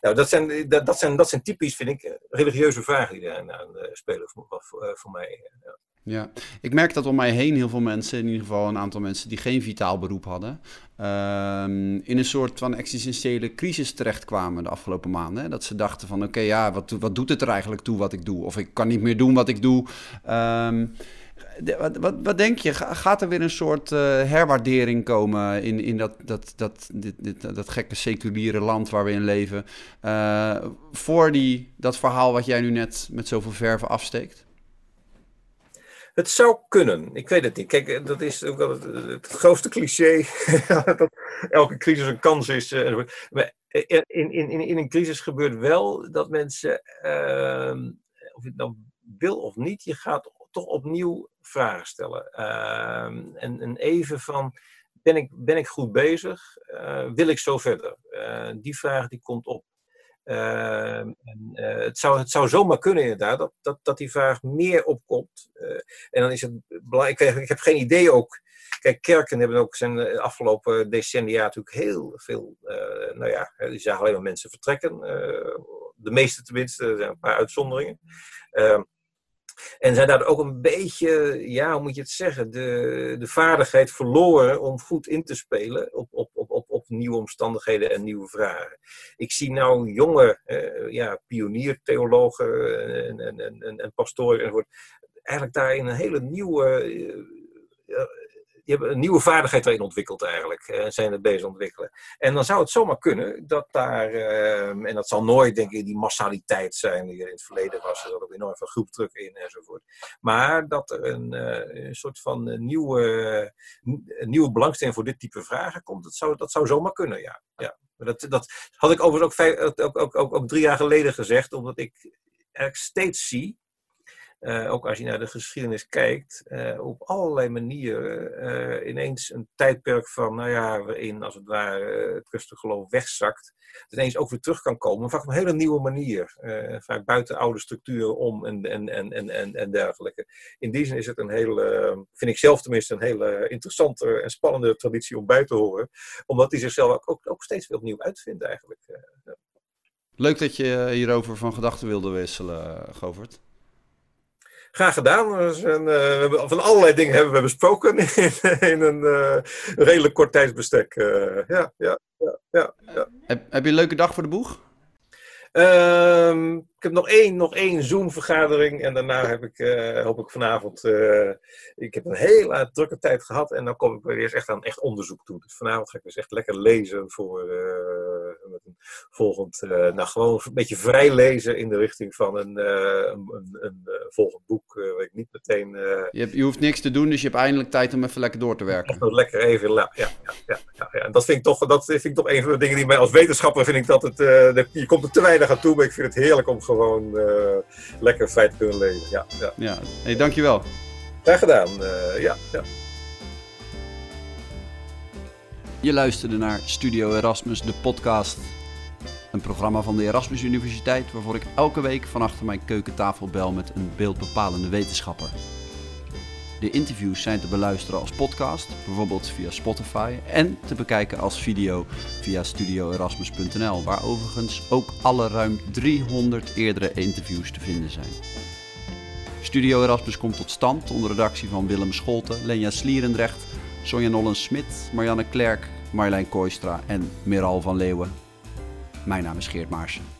nou, dat zijn, dat, dat, zijn, dat zijn typisch, vind ik, religieuze vragen die daar uh, spelen voor, voor, voor mij. Ja. Ja, ik merk dat om mij heen heel veel mensen, in ieder geval een aantal mensen die geen vitaal beroep hadden, uh, in een soort van existentiële crisis terechtkwamen de afgelopen maanden. Dat ze dachten van oké, ja, wat, wat doet het er eigenlijk toe wat ik doe? Of ik kan niet meer doen wat ik doe. Um, wat, wat, wat, denk je? Gaat er weer een soort uh, herwaardering komen in, in dat, dat, dat, dit, dit, dat gekke seculiere land waar we in leven? Uh, voor die, dat verhaal wat jij nu net met zoveel verven afsteekt? Het zou kunnen. Ik weet het niet. Kijk, eh, dat is ook het, het grootste cliché. dat elke crisis een kans is. Maar in, in, in, in een crisis gebeurt wel dat mensen, uh, of je het nou wil of niet, je gaat toch opnieuw vragen stellen. Ehm, en, en, even van, ben ik, ben ik goed bezig? Wil ik zo verder? Die vraag die komt op. Ehm, en, uh, het, zou, het zou zomaar kunnen inderdaad dat, dat, dat die vraag meer opkomt. en dan is het belangrijk, ik, ik heb geen idee ook. Kijk, kerken hebben ook zijn de afgelopen decennia natuurlijk heel veel, nou ja, die zagen alleen maar mensen vertrekken. de meeste tenminste, er zijn een paar uitzonderingen. En zijn daar ook een beetje, ja, hoe moet je het zeggen, de, de vaardigheid verloren om goed in te spelen op, op, op, op, op nieuwe omstandigheden en nieuwe vragen. Ik zie nou jonge eh, ja, pioniertheologen en, en, en, en pastoren eigenlijk daar in een hele nieuwe. Die hebben een nieuwe vaardigheid erin ontwikkeld eigenlijk. En zijn het bezig ontwikkelen. En dan zou het zomaar kunnen dat daar, ehm, en dat zal nooit denk ik die massaliteit zijn die er in het verleden was. Er zat ook enorm veel groepdruk in enzovoort. Maar dat er een, uh, een soort van nieuwe, nieuwe belangstelling voor dit type vragen komt. Dat zou, dat zou zomaar kunnen, ja. ja. Dat, dat had ik overigens ook, ook, ook, ook, drie jaar geleden gezegd, omdat ik steeds zie uh, ook als je naar de geschiedenis kijkt, uh, op allerlei manieren uh, ineens een tijdperk van, nou ja, waarin als het ware het christelijk geloof wegzakt, ineens ook weer terug kan komen, vaak op een hele nieuwe manier. vaak buiten oude structuren om en, en, en, en, en dergelijke. In die zin is het een hele, vind ik zelf tenminste, een hele interessante en spannende traditie om bij te horen, omdat die zichzelf ook, ook, ook steeds weer opnieuw uitvindt eigenlijk. Leuk dat je hierover van gedachten wilde wisselen, Govert. Graag gedaan. Dus uh, we hebben, van allerlei dingen hebben we besproken in, in een uh, redelijk kort tijdsbestek. Uh, ja, ja, ja, ja, ja. Heb, heb je een leuke dag voor de boeg? Um, ik heb nog één, nog één Zoom-vergadering en daarna heb ik, hoop ik vanavond, ik heb een hele drukke tijd gehad en dan kom ik weer eens echt aan echt onderzoek toe. Dus vanavond ga ik dus echt lekker lezen voor met een volgend, nou gewoon een beetje vrij lezen in de richting van een, een, een, een volgend boek, waar ik niet meteen... je, hebt, je hoeft niks te doen, dus je hebt eindelijk tijd om even lekker door te werken. Lekker even, ja, ja, ja, ja, En dat vind ik toch, dat vind ik toch een van de dingen die mij als wetenschapper vind ik dat het, je komt er te weinig aan toe, maar ik vind het heerlijk om gewoon lekker vrij te kunnen leven. Ja, ja. ja. Hey, dankjewel. Graag gedaan. Ja, ja. Je luisterde naar Studio Erasmus, de podcast. Een programma van de Erasmus Universiteit waarvoor ik elke week van achter mijn keukentafel bel met een beeldbepalende wetenschapper. De interviews zijn te beluisteren als podcast, bijvoorbeeld via Spotify, en te bekijken als video via studioerasmus.nl, waar overigens ook alle ruim 300 eerdere interviews te vinden zijn. Studio Erasmus komt tot stand onder redactie van Willem Scholten, Lenja Slierendrecht, Sonja Nollen-Smit, Marianne Klerk, Marjolein Kooistra en Meral van Leeuwen. Mijn naam is Geert Maarsen.